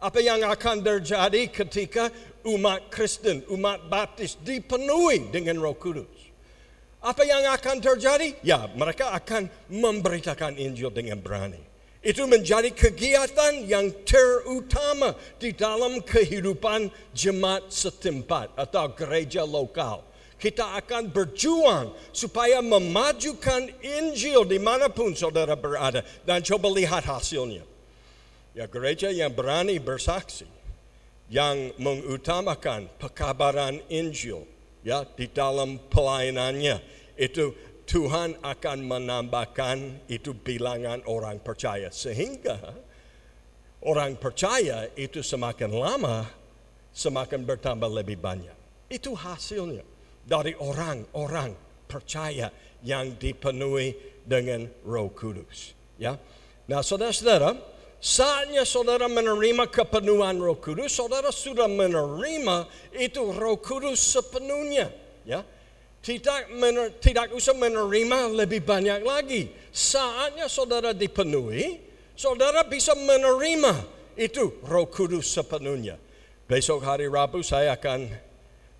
Apa yang akan terjadi ketika umat Kristen, umat Baptis dipenuhi dengan Roh Kudus? Apa yang akan terjadi? Ya, mereka akan memberitakan Injil dengan berani. Itu menjadi kegiatan yang terutama di dalam kehidupan jemaat setempat atau gereja lokal. Kita akan berjuang supaya memajukan Injil di mana pun saudara berada. Dan coba lihat hasilnya. Ya gereja yang berani bersaksi, yang mengutamakan pekabaran Injil, ya di dalam pelayanannya itu Tuhan akan menambahkan itu bilangan orang percaya sehingga orang percaya itu semakin lama semakin bertambah lebih banyak. Itu hasilnya dari orang-orang percaya yang dipenuhi dengan Roh Kudus. Ya. Nah, saudara-saudara, saatnya saudara menerima kepenuhan Roh Kudus, saudara sudah menerima itu Roh Kudus sepenuhnya. Ya, tidak, mener, tidak usah menerima lebih banyak lagi. Saatnya saudara dipenuhi, saudara bisa menerima itu Roh Kudus sepenuhnya. Besok hari Rabu saya akan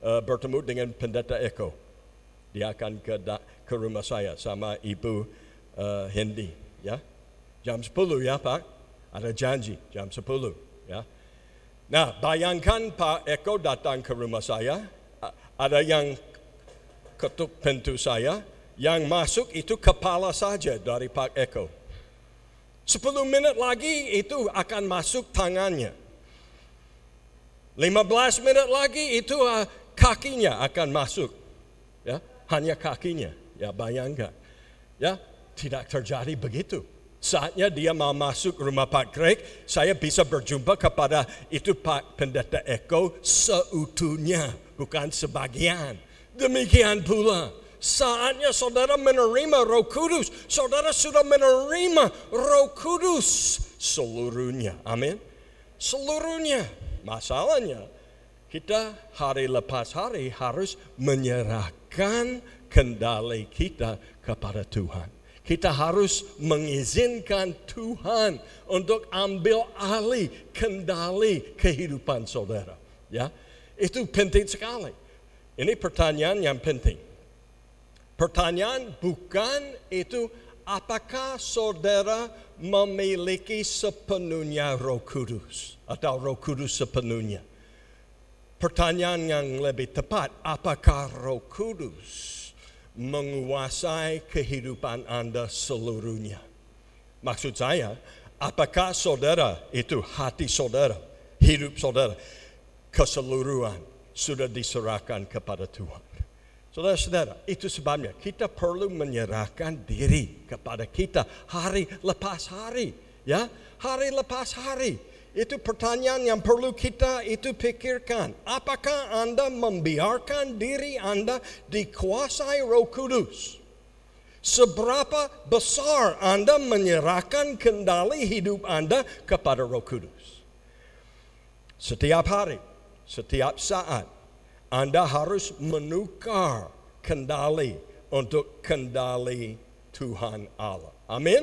uh, bertemu dengan Pendeta Eko. Dia akan ke, ke rumah saya sama Ibu uh, Hendy. Ya, jam 10 ya Pak. Ada janji jam 10 ya. Nah, bayangkan Pak Eko datang ke rumah saya, ada yang ketuk pintu saya, yang masuk itu kepala saja dari Pak Eko. Sepuluh menit lagi itu akan masuk tangannya. Lima belas menit lagi itu uh, kakinya akan masuk. Ya, hanya kakinya. Ya, bayangkan. Ya, tidak terjadi begitu. Saatnya dia mau masuk rumah Pak Greg, saya bisa berjumpa kepada itu Pak Pendeta Eko seutuhnya, bukan sebagian. Demikian pula saatnya saudara menerima roh kudus. Saudara sudah menerima roh kudus seluruhnya. Amin. Seluruhnya. Masalahnya kita hari lepas hari harus menyerahkan kendali kita kepada Tuhan. Kita harus mengizinkan Tuhan untuk ambil alih kendali kehidupan saudara. Ya, itu penting sekali. Ini pertanyaan yang penting. Pertanyaan bukan itu apakah saudara memiliki sepenuhnya roh kudus atau roh kudus sepenuhnya. Pertanyaan yang lebih tepat, apakah roh kudus menguasai kehidupan Anda seluruhnya? Maksud saya, apakah saudara itu hati saudara, hidup saudara keseluruhan sudah diserahkan kepada Tuhan. Saudara-saudara, itu sebabnya kita perlu menyerahkan diri kepada kita hari lepas hari, ya, hari lepas hari. Itu pertanyaan yang perlu kita itu pikirkan. Apakah Anda membiarkan diri Anda dikuasai Roh Kudus? Seberapa besar Anda menyerahkan kendali hidup Anda kepada Roh Kudus? Setiap hari setiap saat Anda harus menukar kendali untuk kendali Tuhan Allah. Amin.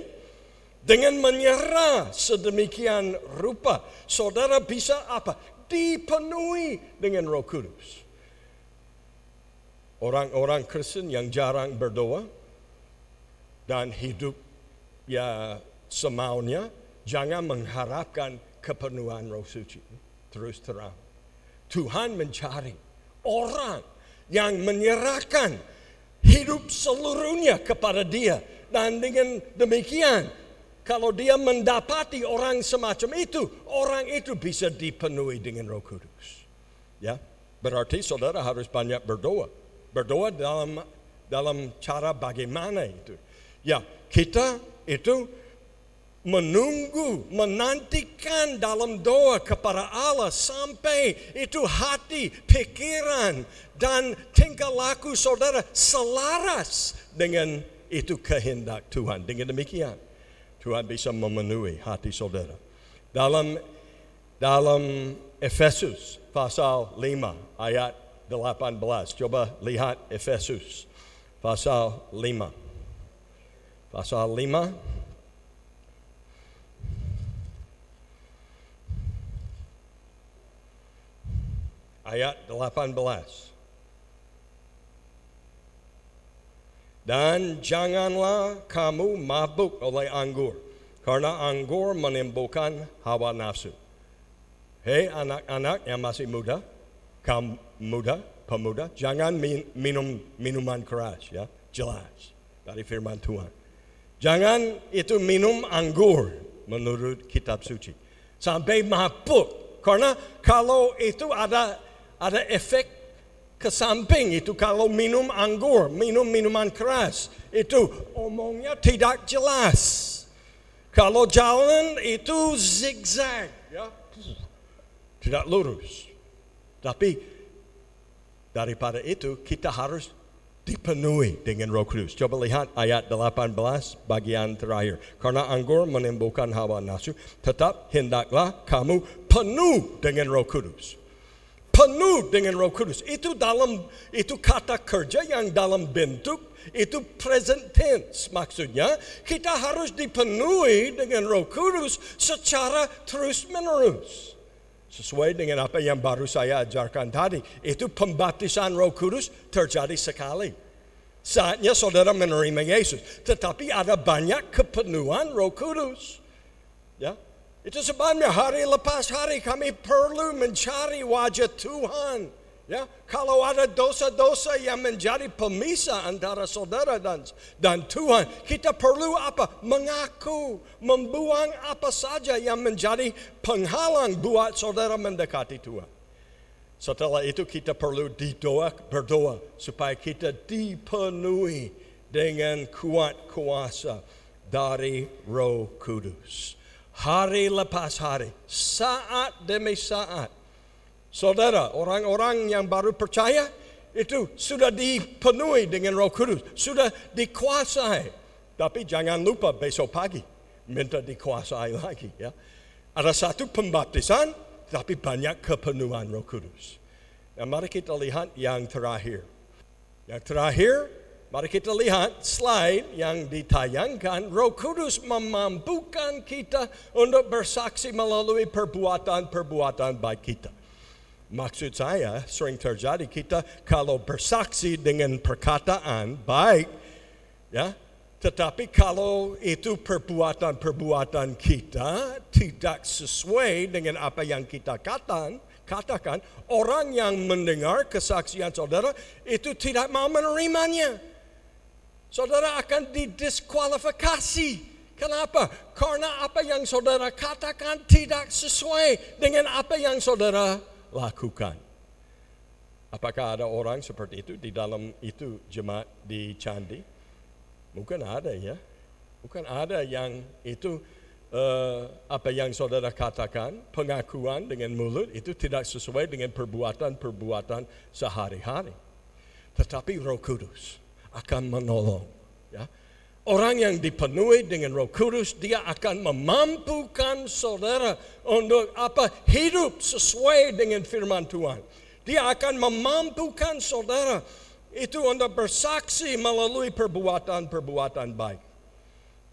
Dengan menyerah sedemikian rupa, saudara bisa apa? Dipenuhi dengan Roh Kudus. Orang-orang Kristen yang jarang berdoa dan hidup ya semaunya, jangan mengharapkan kepenuhan Roh Suci. Terus terang. Tuhan mencari orang yang menyerahkan hidup seluruhnya kepada dia. Dan dengan demikian, kalau dia mendapati orang semacam itu, orang itu bisa dipenuhi dengan roh kudus. Ya, berarti saudara harus banyak berdoa. Berdoa dalam dalam cara bagaimana itu. Ya, kita itu menunggu, menantikan dalam doa kepada Allah sampai itu hati, pikiran, dan tingkah laku saudara selaras dengan itu kehendak Tuhan. Dengan demikian, Tuhan bisa memenuhi hati saudara. Dalam dalam Efesus pasal 5 ayat 18. Coba lihat Efesus pasal 5. Pasal 5 ayat 18. Dan janganlah kamu mabuk oleh anggur, karena anggur menimbulkan hawa nafsu. Hei anak-anak yang masih muda, kamu muda, pemuda, jangan minum minuman keras ya, jelas dari firman Tuhan. Jangan itu minum anggur menurut kitab suci. Sampai mabuk. Karena kalau itu ada ada efek ke samping itu kalau minum anggur, minum minuman keras, itu omongnya tidak jelas. Kalau jalan itu zigzag, ya, tidak lurus. Tapi daripada itu kita harus dipenuhi dengan roh kudus. Coba lihat ayat 18 bagian terakhir. Karena anggur menimbulkan hawa nafsu, tetap hendaklah kamu penuh dengan roh kudus penuh dengan Roh Kudus. Itu dalam itu kata kerja yang dalam bentuk itu present tense. Maksudnya kita harus dipenuhi dengan Roh Kudus secara terus-menerus. Sesuai dengan apa yang baru saya ajarkan tadi, itu pembaptisan Roh Kudus terjadi sekali. Saatnya saudara menerima Yesus, tetapi ada banyak kepenuhan Roh Kudus. Itu sebabnya hari lepas hari kami perlu mencari wajah Tuhan. Ya, kalau ada dosa-dosa yang menjadi pemisah antara saudara dan dan Tuhan, kita perlu apa? Mengaku, membuang apa saja yang menjadi penghalang buat saudara mendekati Tuhan. Setelah itu kita perlu didoa, berdoa supaya kita dipenuhi dengan kuat kuasa dari Roh Kudus hari lepas hari, saat demi saat. Saudara, orang-orang yang baru percaya itu sudah dipenuhi dengan Roh Kudus, sudah dikuasai. Tapi jangan lupa besok pagi minta dikuasai lagi ya. Ada satu pembaptisan tapi banyak kepenuhan Roh Kudus. Nah, mari kita lihat yang terakhir. Yang terakhir Mari kita lihat slide yang ditayangkan. Roh Kudus memampukan kita untuk bersaksi melalui perbuatan-perbuatan baik kita. Maksud saya sering terjadi kita kalau bersaksi dengan perkataan baik, ya, tetapi kalau itu perbuatan-perbuatan kita tidak sesuai dengan apa yang kita katakan, katakan orang yang mendengar kesaksian saudara itu tidak mau menerimanya saudara akan didiskualifikasi. Kenapa? Karena apa yang saudara katakan tidak sesuai dengan apa yang saudara lakukan. Apakah ada orang seperti itu di dalam itu jemaat di Candi? Mungkin ada ya. Bukan ada yang itu uh, apa yang saudara katakan, pengakuan dengan mulut itu tidak sesuai dengan perbuatan-perbuatan sehari-hari. Tetapi Roh Kudus akan menolong. Ya. Orang yang dipenuhi dengan Roh Kudus, dia akan memampukan saudara untuk apa hidup sesuai dengan firman Tuhan. Dia akan memampukan saudara itu untuk bersaksi melalui perbuatan-perbuatan baik.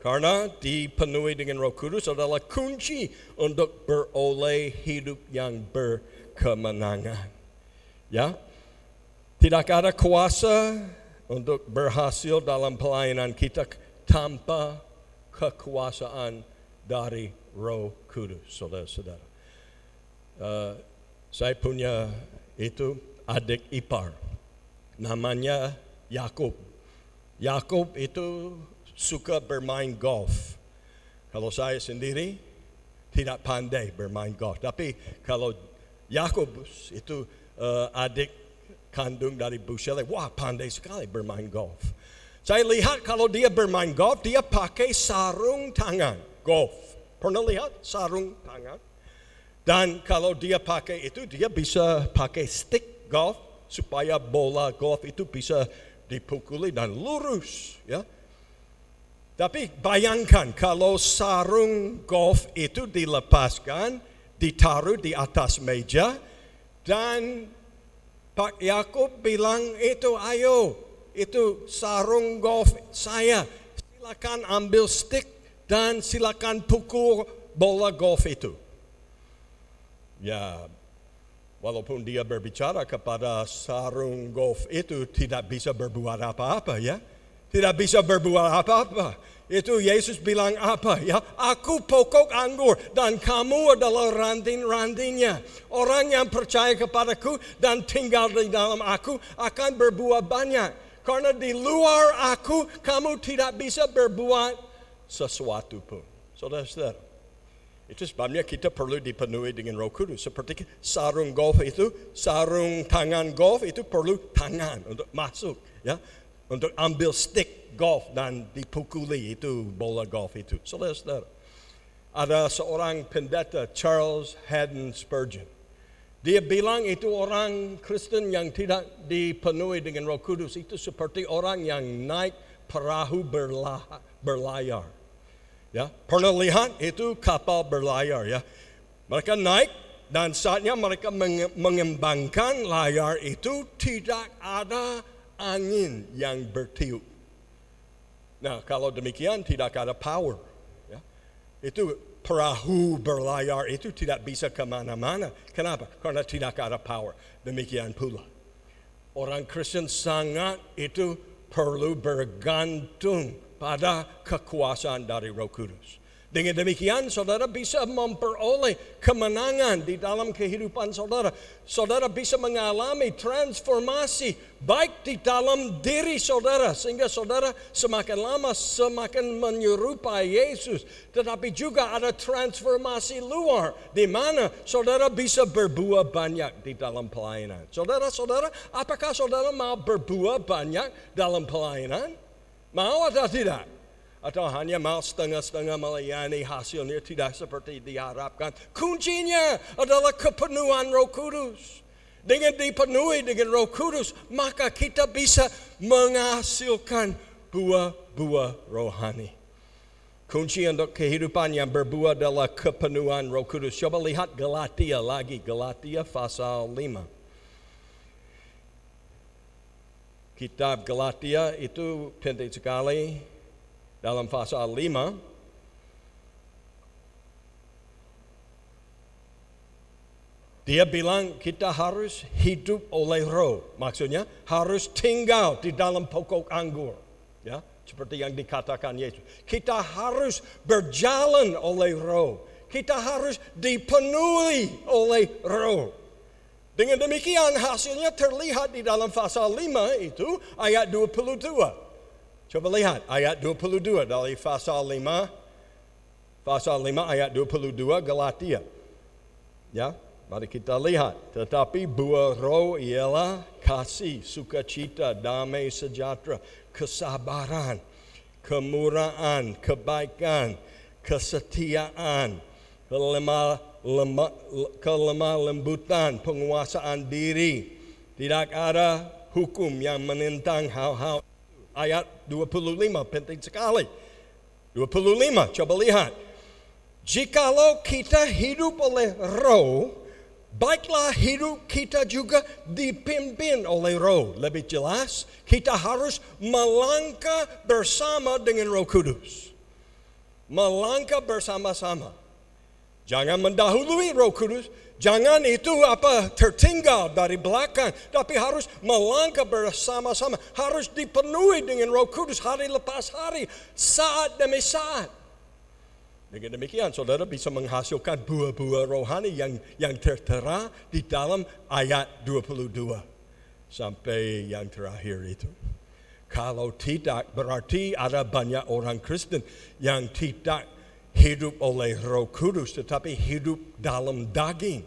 Karena dipenuhi dengan Roh Kudus adalah kunci untuk beroleh hidup yang berkemenangan. Ya, tidak ada kuasa untuk berhasil dalam pelayanan kita tanpa kekuasaan dari Roh Kudus, saudara-saudara. Uh, saya punya itu adik ipar, namanya Yakub. Yakub itu suka bermain golf. Kalau saya sendiri tidak pandai bermain golf. Tapi kalau Yakobus itu eh, adik kandung dari Bushele, wah pandai sekali bermain golf. Saya lihat kalau dia bermain golf, dia pakai sarung tangan golf. Pernah lihat sarung tangan? Dan kalau dia pakai itu, dia bisa pakai stick golf supaya bola golf itu bisa dipukuli dan lurus, ya. Tapi bayangkan kalau sarung golf itu dilepaskan, ditaruh di atas meja, dan Pak Yakub bilang itu ayo, itu sarung golf saya, silakan ambil stick dan silakan pukul bola golf itu. Ya, walaupun dia berbicara kepada sarung golf itu tidak bisa berbuat apa-apa ya. Tidak bisa berbuat apa-apa. Itu Yesus bilang apa ya? Aku pokok anggur dan kamu adalah ranting-rantingnya. Orang yang percaya kepadaku dan tinggal di dalam aku akan berbuat banyak. Karena di luar aku kamu tidak bisa berbuat sesuatu pun. Saudara-saudara, itu sebabnya kita perlu dipenuhi dengan roh kudus. Seperti sarung golf itu, sarung tangan golf itu perlu tangan untuk masuk. ya Untuk ambil stick golf dan dipukuli itu bola golf itu. Saudara-saudara, ada seorang pendeta Charles Haddon Spurgeon. Dia bilang itu orang Kristen yang tidak dipenuhi dengan roh kudus. Itu seperti orang yang naik perahu berla, berlayar. Ya, pernah lihat itu kapal berlayar ya. Mereka naik dan saatnya mereka mengembangkan layar itu tidak ada angin yang bertiup. Nah, kalau demikian tidak ada power. Ya. Itu perahu berlayar itu tidak bisa ke mana-mana. Kenapa? Karena tidak ada power. Demikian pula. Orang Kristen sangat itu perlu bergantung pada kekuasaan dari Roh Kudus. Dengan demikian saudara bisa memperoleh kemenangan di dalam kehidupan saudara. Saudara bisa mengalami transformasi baik di dalam diri saudara sehingga saudara semakin lama semakin menyerupai Yesus. Tetapi juga ada transformasi luar di mana saudara bisa berbuah banyak di dalam pelayanan. Saudara-saudara, apakah saudara mau berbuah banyak dalam pelayanan? Mau atau tidak? Atau hanya mau setengah-setengah melayani hasilnya tidak seperti diharapkan. Kuncinya adalah kepenuhan roh kudus. Dengan dipenuhi dengan roh kudus, maka kita bisa menghasilkan buah-buah rohani. Kunci untuk kehidupan yang berbuah adalah kepenuhan roh kudus. Coba lihat Galatia lagi, Galatia pasal 5. Kitab Galatia itu penting sekali dalam pasal 5. Dia bilang kita harus hidup oleh roh. Maksudnya harus tinggal di dalam pokok anggur. Ya, seperti yang dikatakan Yesus. Kita harus berjalan oleh roh. Kita harus dipenuhi oleh roh. Dengan demikian hasilnya terlihat di dalam pasal 5 itu ayat 22. Coba lihat ayat 22 dari pasal 5 pasal 5 ayat 22 Galatia. Ya, mari kita lihat. Tetapi buah roh ialah kasih, sukacita, damai sejahtera, kesabaran, kemurahan, kebaikan, kesetiaan, kelemah lemah, kelemah lembutan, penguasaan diri. Tidak ada hukum yang menentang hal-hal. Ayat 25 penting sekali. 25, coba lihat. Jikalau kita hidup oleh roh, baiklah hidup kita juga dipimpin oleh roh. Lebih jelas, kita harus melangkah bersama dengan roh kudus. Melangkah bersama-sama. Jangan mendahului Roh Kudus. Jangan itu apa tertinggal dari belakang, tapi harus melangkah bersama-sama, harus dipenuhi dengan Roh Kudus hari lepas hari, saat demi saat. Dengan demikian, saudara bisa menghasilkan buah-buah rohani yang yang tertera di dalam ayat 22 sampai yang terakhir itu. Kalau tidak, berarti ada banyak orang Kristen yang tidak hidup oleh Roh Kudus, tetapi hidup dalam daging.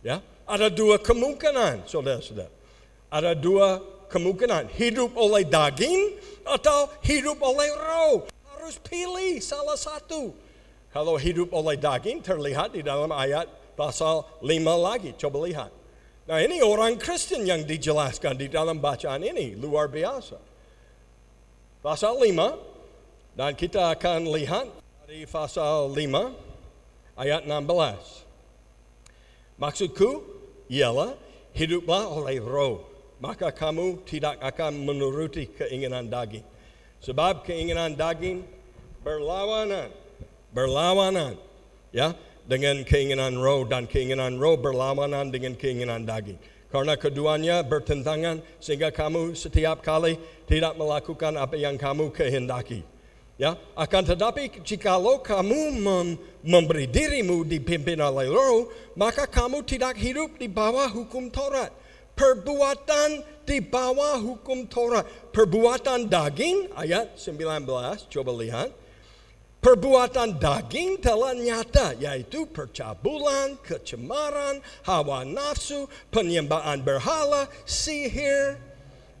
Ya, ada dua kemungkinan, saudara-saudara. Ada dua kemungkinan, hidup oleh daging atau hidup oleh Roh. Harus pilih salah satu. Kalau hidup oleh daging terlihat di dalam ayat pasal 5 lagi. Coba lihat. Nah ini orang Kristen yang dijelaskan di dalam bacaan ini. Luar biasa. Pasal 5. Dan kita akan lihat dari pasal 5 ayat 16. Maksudku ialah hiduplah oleh roh. Maka kamu tidak akan menuruti keinginan daging. Sebab keinginan daging berlawanan. Berlawanan. Ya, dengan keinginan roh dan keinginan roh berlawanan dengan keinginan daging. Karena keduanya bertentangan sehingga kamu setiap kali tidak melakukan apa yang kamu kehendaki. Ya, akan tetapi jikalau kamu mem memberi dirimu dipimpin oleh roh, maka kamu tidak hidup di bawah hukum Taurat. Perbuatan di bawah hukum Taurat. Perbuatan daging, ayat 19, coba lihat. Perbuatan daging telah nyata, yaitu percabulan, kecemaran, hawa nafsu, penyembahan berhala, sihir,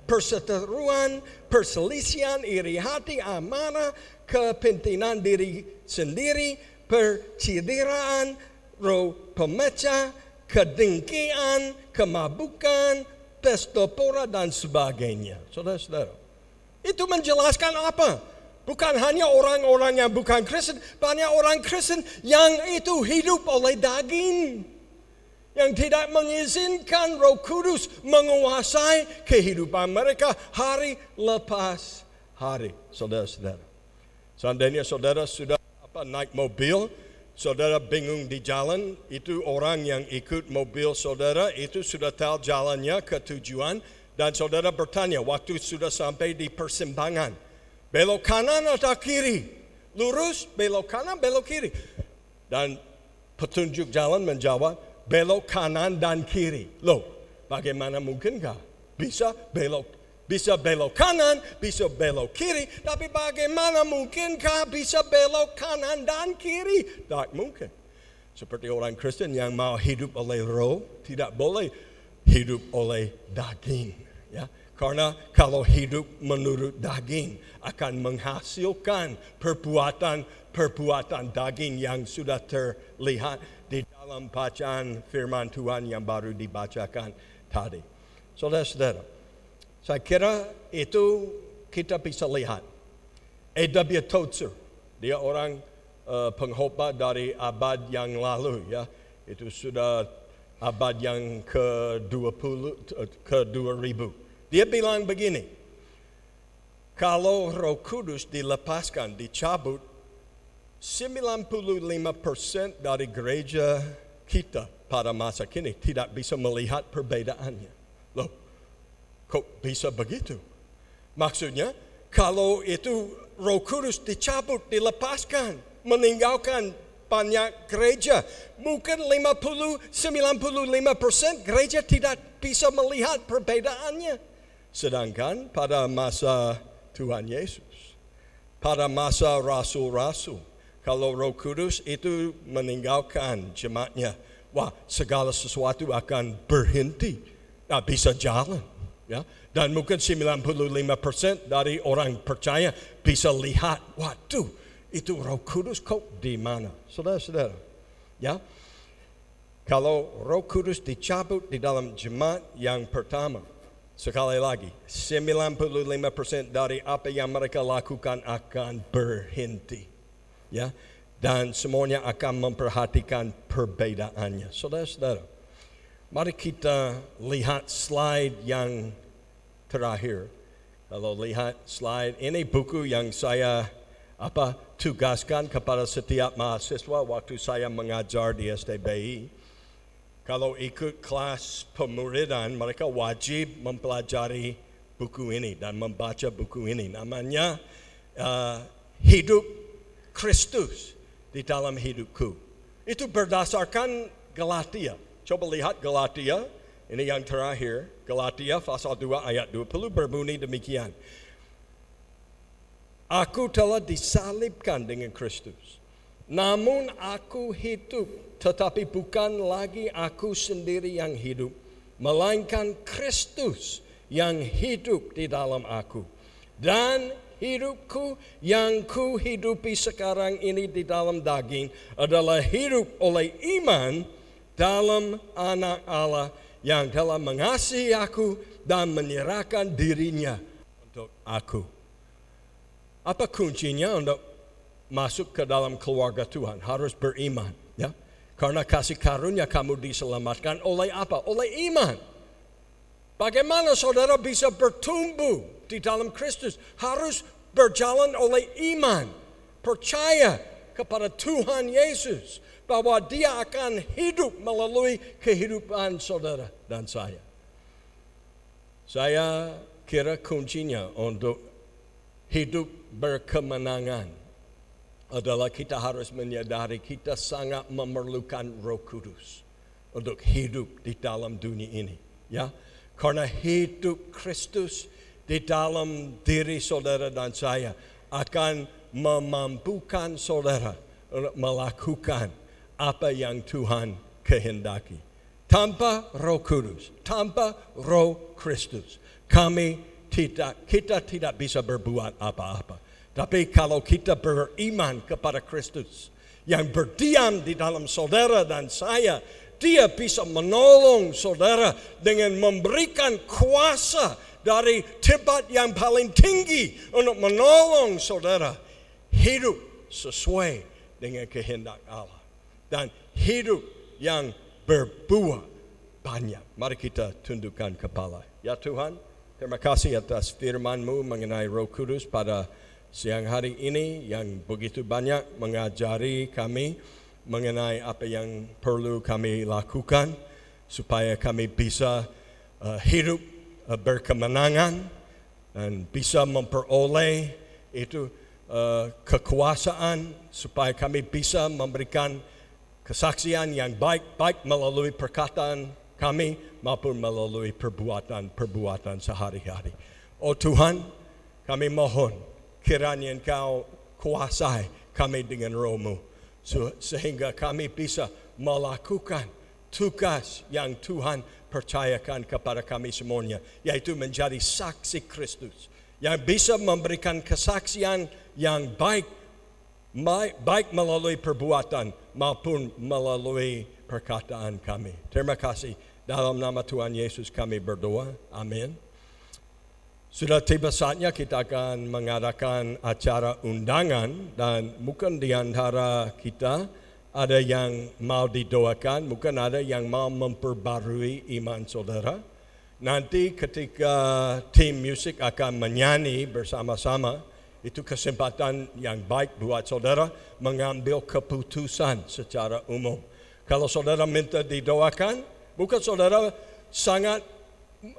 perseteruan, perselisihan, iri hati, amarah, kepentingan diri sendiri, percideraan, roh pemecah, kedengkian, kemabukan, pestopora dan sebagainya. Saudara-saudara, itu menjelaskan apa? Bukan hanya orang-orang yang bukan Kristen, banyak orang Kristen yang itu hidup oleh daging yang tidak mengizinkan Roh Kudus menguasai kehidupan mereka hari lepas hari, saudara-saudara. Seandainya saudara sudah apa naik mobil, saudara bingung di jalan, itu orang yang ikut mobil saudara itu sudah tahu jalannya ke tujuan dan saudara bertanya waktu sudah sampai di persimpangan, belok kanan atau kiri? Lurus, belok kanan, belok kiri. Dan petunjuk jalan menjawab, belok kanan dan kiri. Loh, bagaimana mungkinkah? Bisa belok bisa belok kanan, bisa belok kiri, tapi bagaimana mungkinkah bisa belok kanan dan kiri? Tak mungkin. Seperti orang Kristen yang mau hidup oleh roh, tidak boleh hidup oleh daging. Ya, karena kalau hidup menurut daging akan menghasilkan perbuatan-perbuatan daging yang sudah terlihat dalam bacaan firman Tuhan yang baru dibacakan tadi. Saudara-saudara, saya kira itu kita bisa lihat. A.W. Tozer, dia orang uh, pengkhotbah dari abad yang lalu ya. Itu sudah abad yang ke-20 ke-2000. Dia bilang begini, kalau Roh Kudus dilepaskan, dicabut, 95% dari gereja kita pada masa kini tidak bisa melihat perbedaannya. Loh, kok bisa begitu? Maksudnya, kalau itu roh kudus dicabut, dilepaskan, meninggalkan banyak gereja, mungkin 50-95% gereja tidak bisa melihat perbedaannya. Sedangkan pada masa Tuhan Yesus, pada masa rasul-rasul, kalau Roh Kudus itu meninggalkan jemaatnya, wah segala sesuatu akan berhenti, nah, bisa jalan. Ya, dan mungkin 95% dari orang percaya bisa lihat, waduh, itu Roh Kudus kok di mana? Saudara-saudara, ya. Kalau Roh Kudus dicabut di dalam jemaat yang pertama, sekali lagi, 95% dari apa yang mereka lakukan akan berhenti ya dan semuanya akan memperhatikan perbedaannya. Saudara-saudara, mari kita lihat slide yang terakhir. Kalau lihat slide ini buku yang saya apa tugaskan kepada setiap mahasiswa waktu saya mengajar di STBI. Kalau ikut kelas pemuridan, mereka wajib mempelajari buku ini dan membaca buku ini. Namanya uh, Hidup Kristus di dalam hidupku. Itu berdasarkan Galatia. Coba lihat Galatia, ini yang terakhir. Galatia pasal 2 ayat 20 berbunyi demikian. Aku telah disalibkan dengan Kristus. Namun aku hidup, tetapi bukan lagi aku sendiri yang hidup, melainkan Kristus yang hidup di dalam aku. Dan hidupku yang ku hidupi sekarang ini di dalam daging adalah hidup oleh iman dalam anak Allah yang telah mengasihi aku dan menyerahkan dirinya untuk aku. Apa kuncinya untuk masuk ke dalam keluarga Tuhan? Harus beriman, ya. Karena kasih karunia kamu diselamatkan oleh apa? Oleh iman. Bagaimana saudara bisa bertumbuh di dalam Kristus? Harus berjalan oleh iman, percaya kepada Tuhan Yesus bahwa Dia akan hidup melalui kehidupan saudara dan saya. Saya kira kuncinya untuk hidup berkemenangan adalah kita harus menyadari kita sangat memerlukan Roh Kudus untuk hidup di dalam dunia ini, ya. Karena hidup Kristus di dalam diri saudara dan saya akan memampukan saudara melakukan apa yang Tuhan kehendaki. Tanpa Roh Kudus, tanpa Roh Kristus, kami tidak kita tidak bisa berbuat apa-apa. Tapi kalau kita beriman kepada Kristus yang berdiam di dalam saudara dan saya, dia bisa menolong saudara dengan memberikan kuasa dari tempat yang paling tinggi untuk menolong saudara hidup sesuai dengan kehendak Allah dan hidup yang berbuah banyak. Mari kita tundukkan kepala. Ya Tuhan, terima kasih atas firman-Mu mengenai Roh Kudus pada siang hari ini yang begitu banyak mengajari kami mengenai apa yang perlu kami lakukan supaya kami bisa uh, hidup berkemenangan dan bisa memperoleh itu uh, kekuasaan supaya kami bisa memberikan kesaksian yang baik baik melalui perkataan kami maupun melalui perbuatan-perbuatan sehari-hari. Oh Tuhan, kami mohon kiranya Engkau kuasai kami dengan rohmu sehingga kami bisa melakukan tugas yang Tuhan percayakan kepada kami semuanya, yaitu menjadi saksi Kristus yang bisa memberikan kesaksian yang baik baik melalui perbuatan maupun melalui perkataan kami. Terima kasih. Dalam nama Tuhan Yesus kami berdoa. Amin. Sudah tiba saatnya kita akan mengadakan acara undangan dan mungkin di antara kita ada yang mau didoakan, mungkin ada yang mau memperbarui iman saudara. Nanti ketika tim musik akan menyanyi bersama-sama, itu kesempatan yang baik buat saudara mengambil keputusan secara umum. Kalau saudara minta didoakan, bukan saudara sangat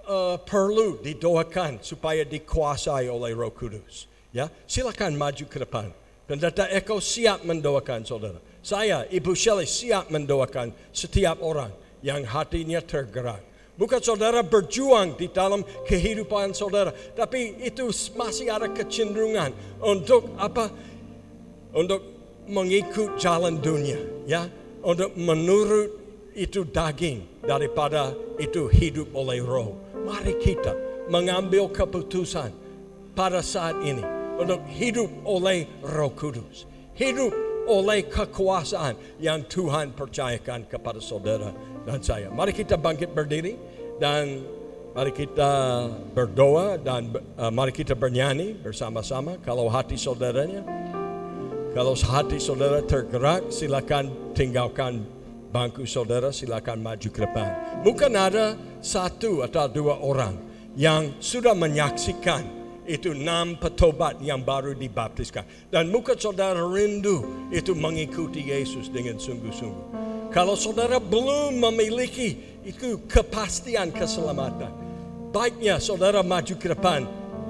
uh, perlu didoakan supaya dikuasai oleh Roh Kudus. Ya, silakan maju ke depan. Pendeta Eko siap mendoakan saudara. Saya, Ibu Shelley siap mendoakan setiap orang yang hatinya tergerak. Bukan saudara berjuang di dalam kehidupan saudara, tapi itu masih ada kecenderungan untuk apa? Untuk mengikut jalan dunia, ya, untuk menurut itu daging daripada itu hidup oleh roh. Mari kita mengambil keputusan pada saat ini untuk hidup oleh Roh Kudus, hidup oleh kekuasaan yang Tuhan percayakan kepada saudara dan saya. Mari kita bangkit berdiri dan mari kita berdoa dan uh, mari kita bernyanyi bersama-sama. Kalau hati saudaranya, kalau hati saudara tergerak, silakan tinggalkan bangku saudara, silakan maju ke depan. Mungkin ada satu atau dua orang yang sudah menyaksikan itu enam petobat yang baru dibaptiskan. Dan mungkin saudara rindu itu mengikuti Yesus dengan sungguh-sungguh. Kalau saudara belum memiliki itu kepastian keselamatan, baiknya saudara maju ke depan.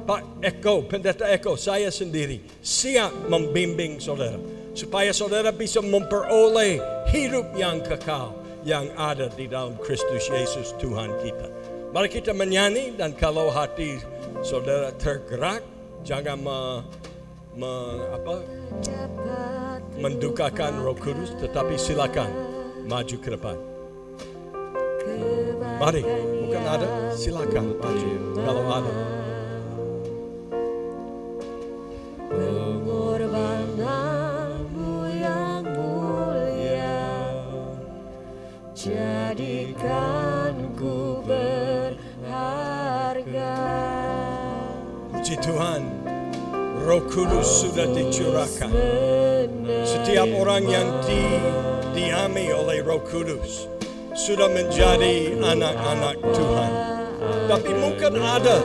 Pak Eko, Pendeta Eko, saya sendiri siap membimbing saudara. Supaya saudara bisa memperoleh hidup yang kekal yang ada di dalam Kristus Yesus Tuhan kita. Mari kita menyanyi dan kalau hati saudara tergerak, jangan me- apa, mendukakan Roh Kudus, tetapi silakan maju ke depan. Mari, bukan ada, silakan maju kalau ada. Jadikan ku Puji Tuhan, Roh Kudus sudah dicurahkan. Setiap orang yang didiami oleh Roh Kudus sudah menjadi anak-anak Tuhan. Tapi mungkin ada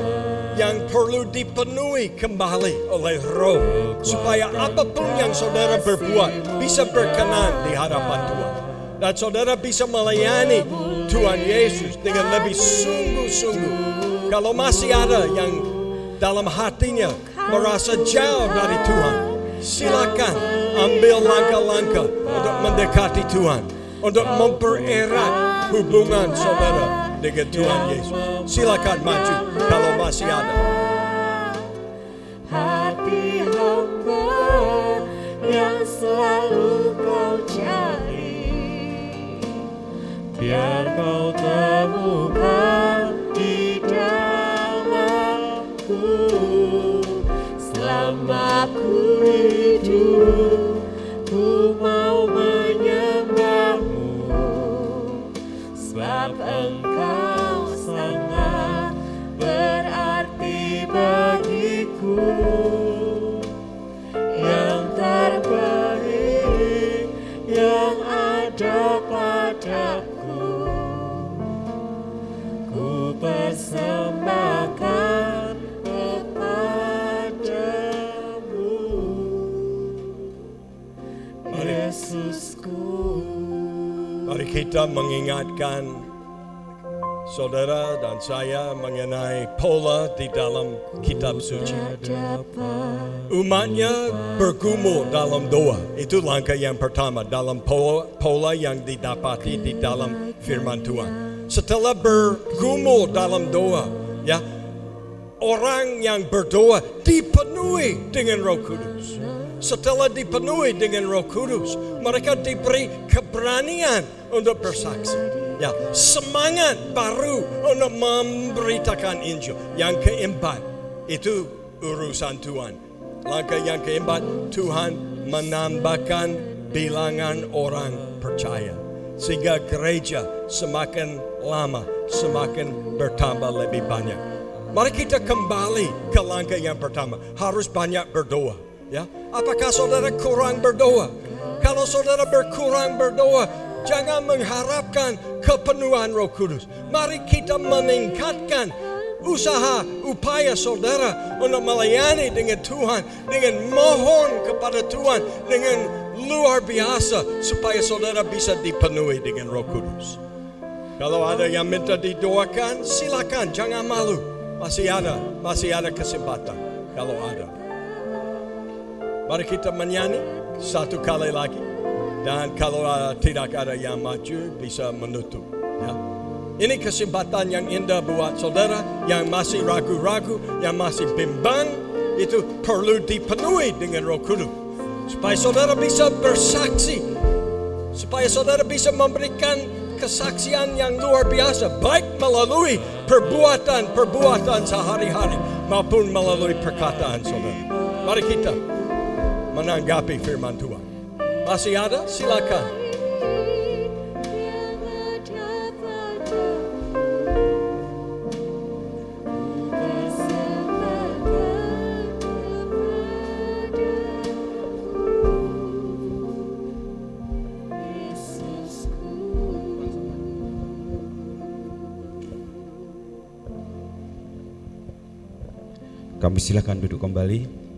yang perlu dipenuhi kembali oleh Roh supaya apa pun yang saudara berbuat bisa berkenan di hadapan Tuhan. Dan saudara bisa melayani Tuhan Yesus dengan lebih sungguh-sungguh. Kalau masih ada yang dalam hatinya merasa jauh dari Tuhan, silakan ambil langkah-langkah untuk mendekati Tuhan, untuk mempererat hubungan saudara dengan Tuhan Yesus. Silakan maju kalau masih ada. Hati hamba yang selalu kau cari Biar kau temukan Sebab engkau kita mengingatkan saudara dan saya mengenai pola di dalam kitab suci. Umatnya bergumul dalam doa. Itu langkah yang pertama dalam pola, pola yang didapati di dalam firman Tuhan. Setelah bergumul dalam doa, ya orang yang berdoa dipenuhi dengan Roh Kudus. Setelah dipenuhi dengan Roh Kudus, mereka diberi keberanian untuk bersaksi. Ya, semangat baru untuk memberitakan Injil. Yang keempat, itu urusan Tuhan. Langkah yang keempat, Tuhan menambahkan bilangan orang percaya. Sehingga gereja semakin lama, semakin bertambah lebih banyak. Mari kita kembali ke langkah yang pertama. Harus banyak berdoa. Ya, apakah saudara kurang berdoa? Kalau saudara berkurang berdoa, jangan mengharapkan kepenuhan Roh Kudus. Mari kita meningkatkan usaha upaya saudara untuk melayani dengan Tuhan, dengan mohon kepada Tuhan dengan luar biasa supaya saudara bisa dipenuhi dengan Roh Kudus. Kalau ada yang minta didoakan, silakan, jangan malu. Masih ada, masih ada kesempatan kalau ada. Mari kita menyanyi satu kali lagi. Dan kalau uh, tidak ada yang maju, bisa menutup. Ya. Ini kesempatan yang indah buat saudara yang masih ragu-ragu, yang masih bimbang, itu perlu dipenuhi dengan roh kudus. Supaya saudara bisa bersaksi. Supaya saudara bisa memberikan kesaksian yang luar biasa. Baik melalui perbuatan-perbuatan sehari-hari maupun melalui perkataan saudara. Mari kita menanggapi firman Tuhan. Masih ada? Silakan. Kami silakan duduk kembali.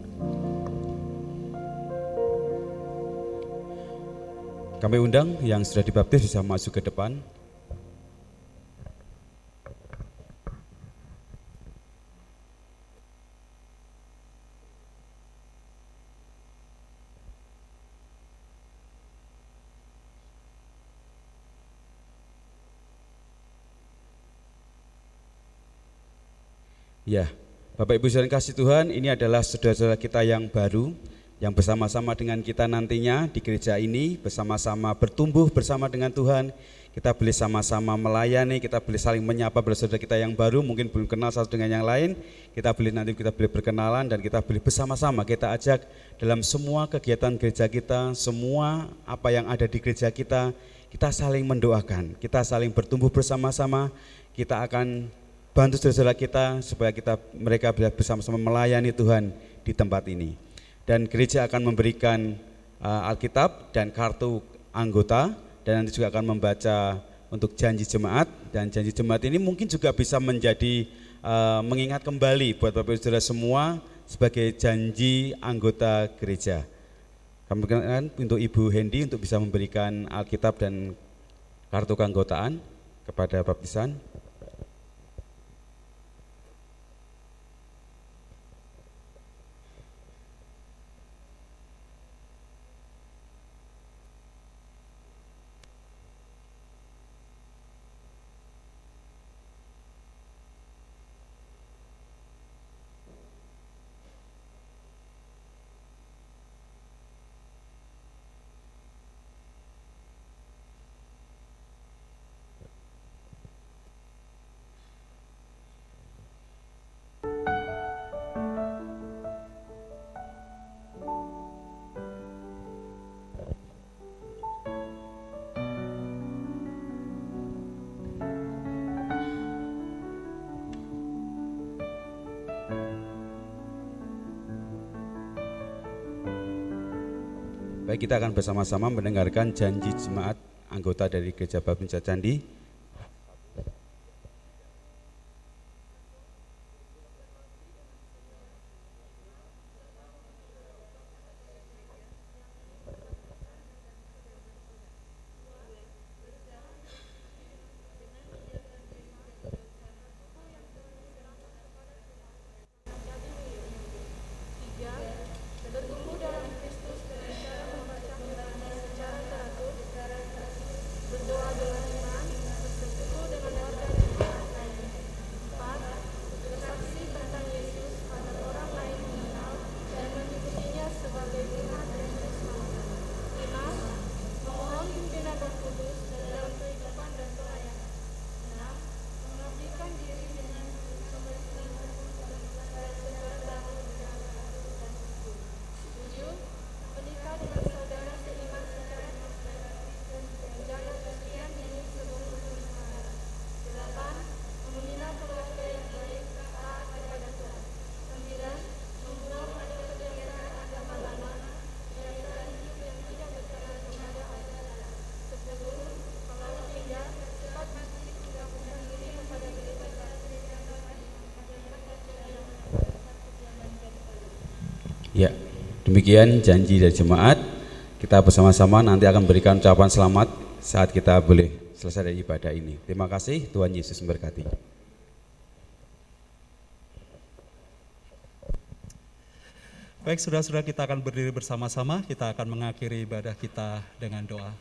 Kami undang yang sudah dibaptis bisa masuk ke depan. Ya, Bapak Ibu saudara kasih Tuhan, ini adalah saudara-saudara kita yang baru yang bersama-sama dengan kita nantinya di gereja ini bersama-sama bertumbuh bersama dengan Tuhan. Kita boleh sama-sama melayani, kita boleh saling menyapa saudara kita yang baru, mungkin belum kenal satu dengan yang lain. Kita boleh nanti kita boleh berkenalan dan kita boleh bersama-sama kita ajak dalam semua kegiatan gereja kita, semua apa yang ada di gereja kita, kita saling mendoakan, kita saling bertumbuh bersama-sama, kita akan bantu saudara kita supaya kita mereka bisa bersama-sama melayani Tuhan di tempat ini. Dan gereja akan memberikan uh, Alkitab dan kartu anggota dan nanti juga akan membaca untuk janji jemaat dan janji jemaat ini mungkin juga bisa menjadi uh, mengingat kembali buat Bapak Ibu Saudara semua sebagai janji anggota gereja. Kami perkenalkan untuk Ibu Hendy untuk bisa memberikan Alkitab dan kartu keanggotaan kepada baptisan. Baik, kita akan bersama-sama mendengarkan janji jemaat anggota dari Gereja Babinsa Candi. Demikian janji dari jemaat. Kita bersama-sama nanti akan berikan ucapan selamat saat kita boleh selesai dari ibadah ini. Terima kasih, Tuhan Yesus memberkati. Baik, saudara-saudara kita akan berdiri bersama-sama, kita akan mengakhiri ibadah kita dengan doa.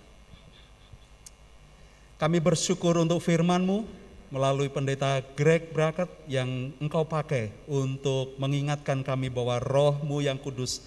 Kami bersyukur untuk firman-Mu melalui pendeta Greg Bracket yang engkau pakai untuk mengingatkan kami bahwa rohmu yang kudus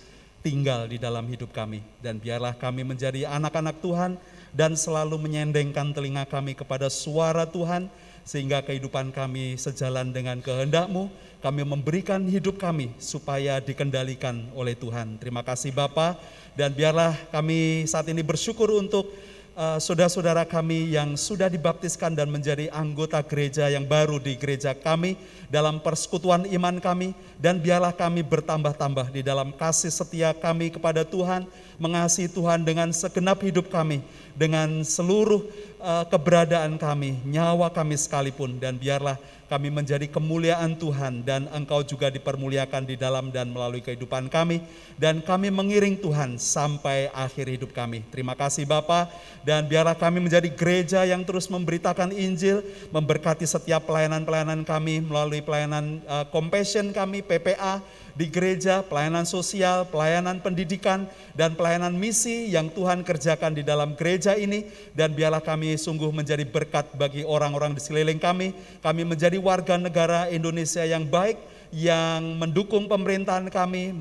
tinggal di dalam hidup kami. Dan biarlah kami menjadi anak-anak Tuhan dan selalu menyendengkan telinga kami kepada suara Tuhan sehingga kehidupan kami sejalan dengan kehendakmu. Kami memberikan hidup kami supaya dikendalikan oleh Tuhan. Terima kasih Bapak dan biarlah kami saat ini bersyukur untuk uh, saudara-saudara kami yang sudah dibaptiskan dan menjadi anggota gereja yang baru di gereja kami dalam persekutuan iman kami dan biarlah kami bertambah-tambah di dalam kasih setia kami kepada Tuhan, mengasihi Tuhan dengan segenap hidup kami, dengan seluruh uh, keberadaan kami, nyawa kami sekalipun dan biarlah kami menjadi kemuliaan Tuhan dan Engkau juga dipermuliakan di dalam dan melalui kehidupan kami dan kami mengiring Tuhan sampai akhir hidup kami. Terima kasih Bapak dan biarlah kami menjadi gereja yang terus memberitakan Injil, memberkati setiap pelayanan-pelayanan kami melalui pelayanan uh, compassion kami PPA di gereja, pelayanan sosial, pelayanan pendidikan, dan pelayanan misi yang Tuhan kerjakan di dalam gereja ini. Dan biarlah kami sungguh menjadi berkat bagi orang-orang di sekeliling kami. Kami menjadi warga negara Indonesia yang baik, yang mendukung pemerintahan kami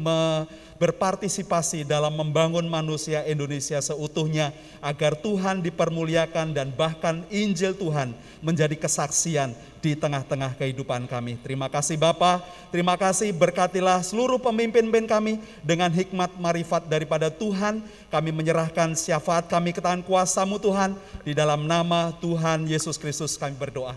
berpartisipasi dalam membangun manusia Indonesia seutuhnya agar Tuhan dipermuliakan dan bahkan Injil Tuhan menjadi kesaksian di tengah-tengah kehidupan kami. Terima kasih Bapa, terima kasih berkatilah seluruh pemimpin-pemimpin kami dengan hikmat marifat daripada Tuhan. Kami menyerahkan syafaat kami ke tangan kuasamu Tuhan. Di dalam nama Tuhan Yesus Kristus kami berdoa.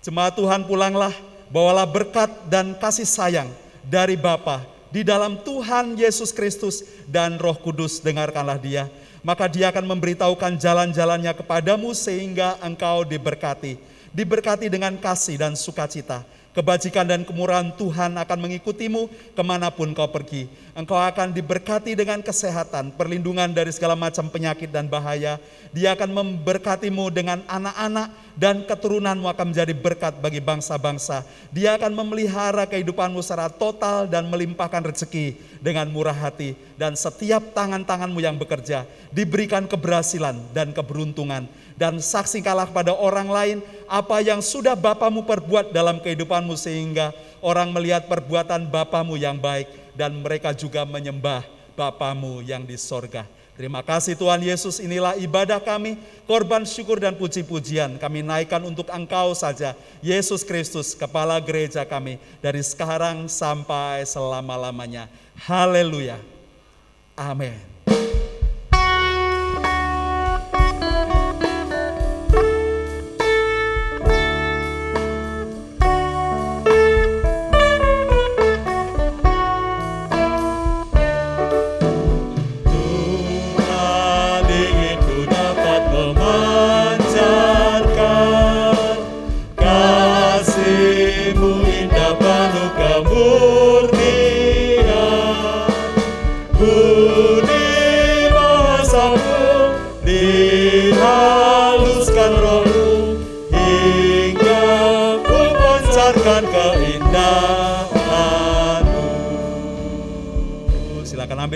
Jemaat Tuhan pulanglah, bawalah berkat dan kasih sayang dari Bapa di dalam Tuhan Yesus Kristus dan Roh Kudus dengarkanlah dia. Maka dia akan memberitahukan jalan-jalannya kepadamu sehingga engkau diberkati. Diberkati dengan kasih dan sukacita. Kebajikan dan kemurahan Tuhan akan mengikutimu ke mana pun kau pergi. Engkau akan diberkati dengan kesehatan, perlindungan dari segala macam penyakit dan bahaya. Dia akan memberkatimu dengan anak-anak dan keturunanmu akan menjadi berkat bagi bangsa-bangsa. Dia akan memelihara kehidupanmu secara total dan melimpahkan rezeki dengan murah hati. Dan setiap tangan-tanganmu yang bekerja diberikan keberhasilan dan keberuntungan. Dan saksikanlah kepada orang lain apa yang sudah Bapamu perbuat dalam kehidupanmu sehingga orang melihat perbuatan Bapamu yang baik dan mereka juga menyembah Bapamu yang di sorga. Terima kasih Tuhan Yesus, inilah ibadah kami, korban syukur dan puji-pujian kami naikkan untuk Engkau saja, Yesus Kristus, Kepala Gereja kami, dari sekarang sampai selama-lamanya. Haleluya. Amin.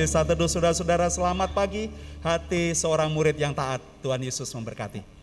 Silakan ambil satu saudara-saudara selamat pagi hati seorang murid yang taat. Tuhan Yesus memberkati.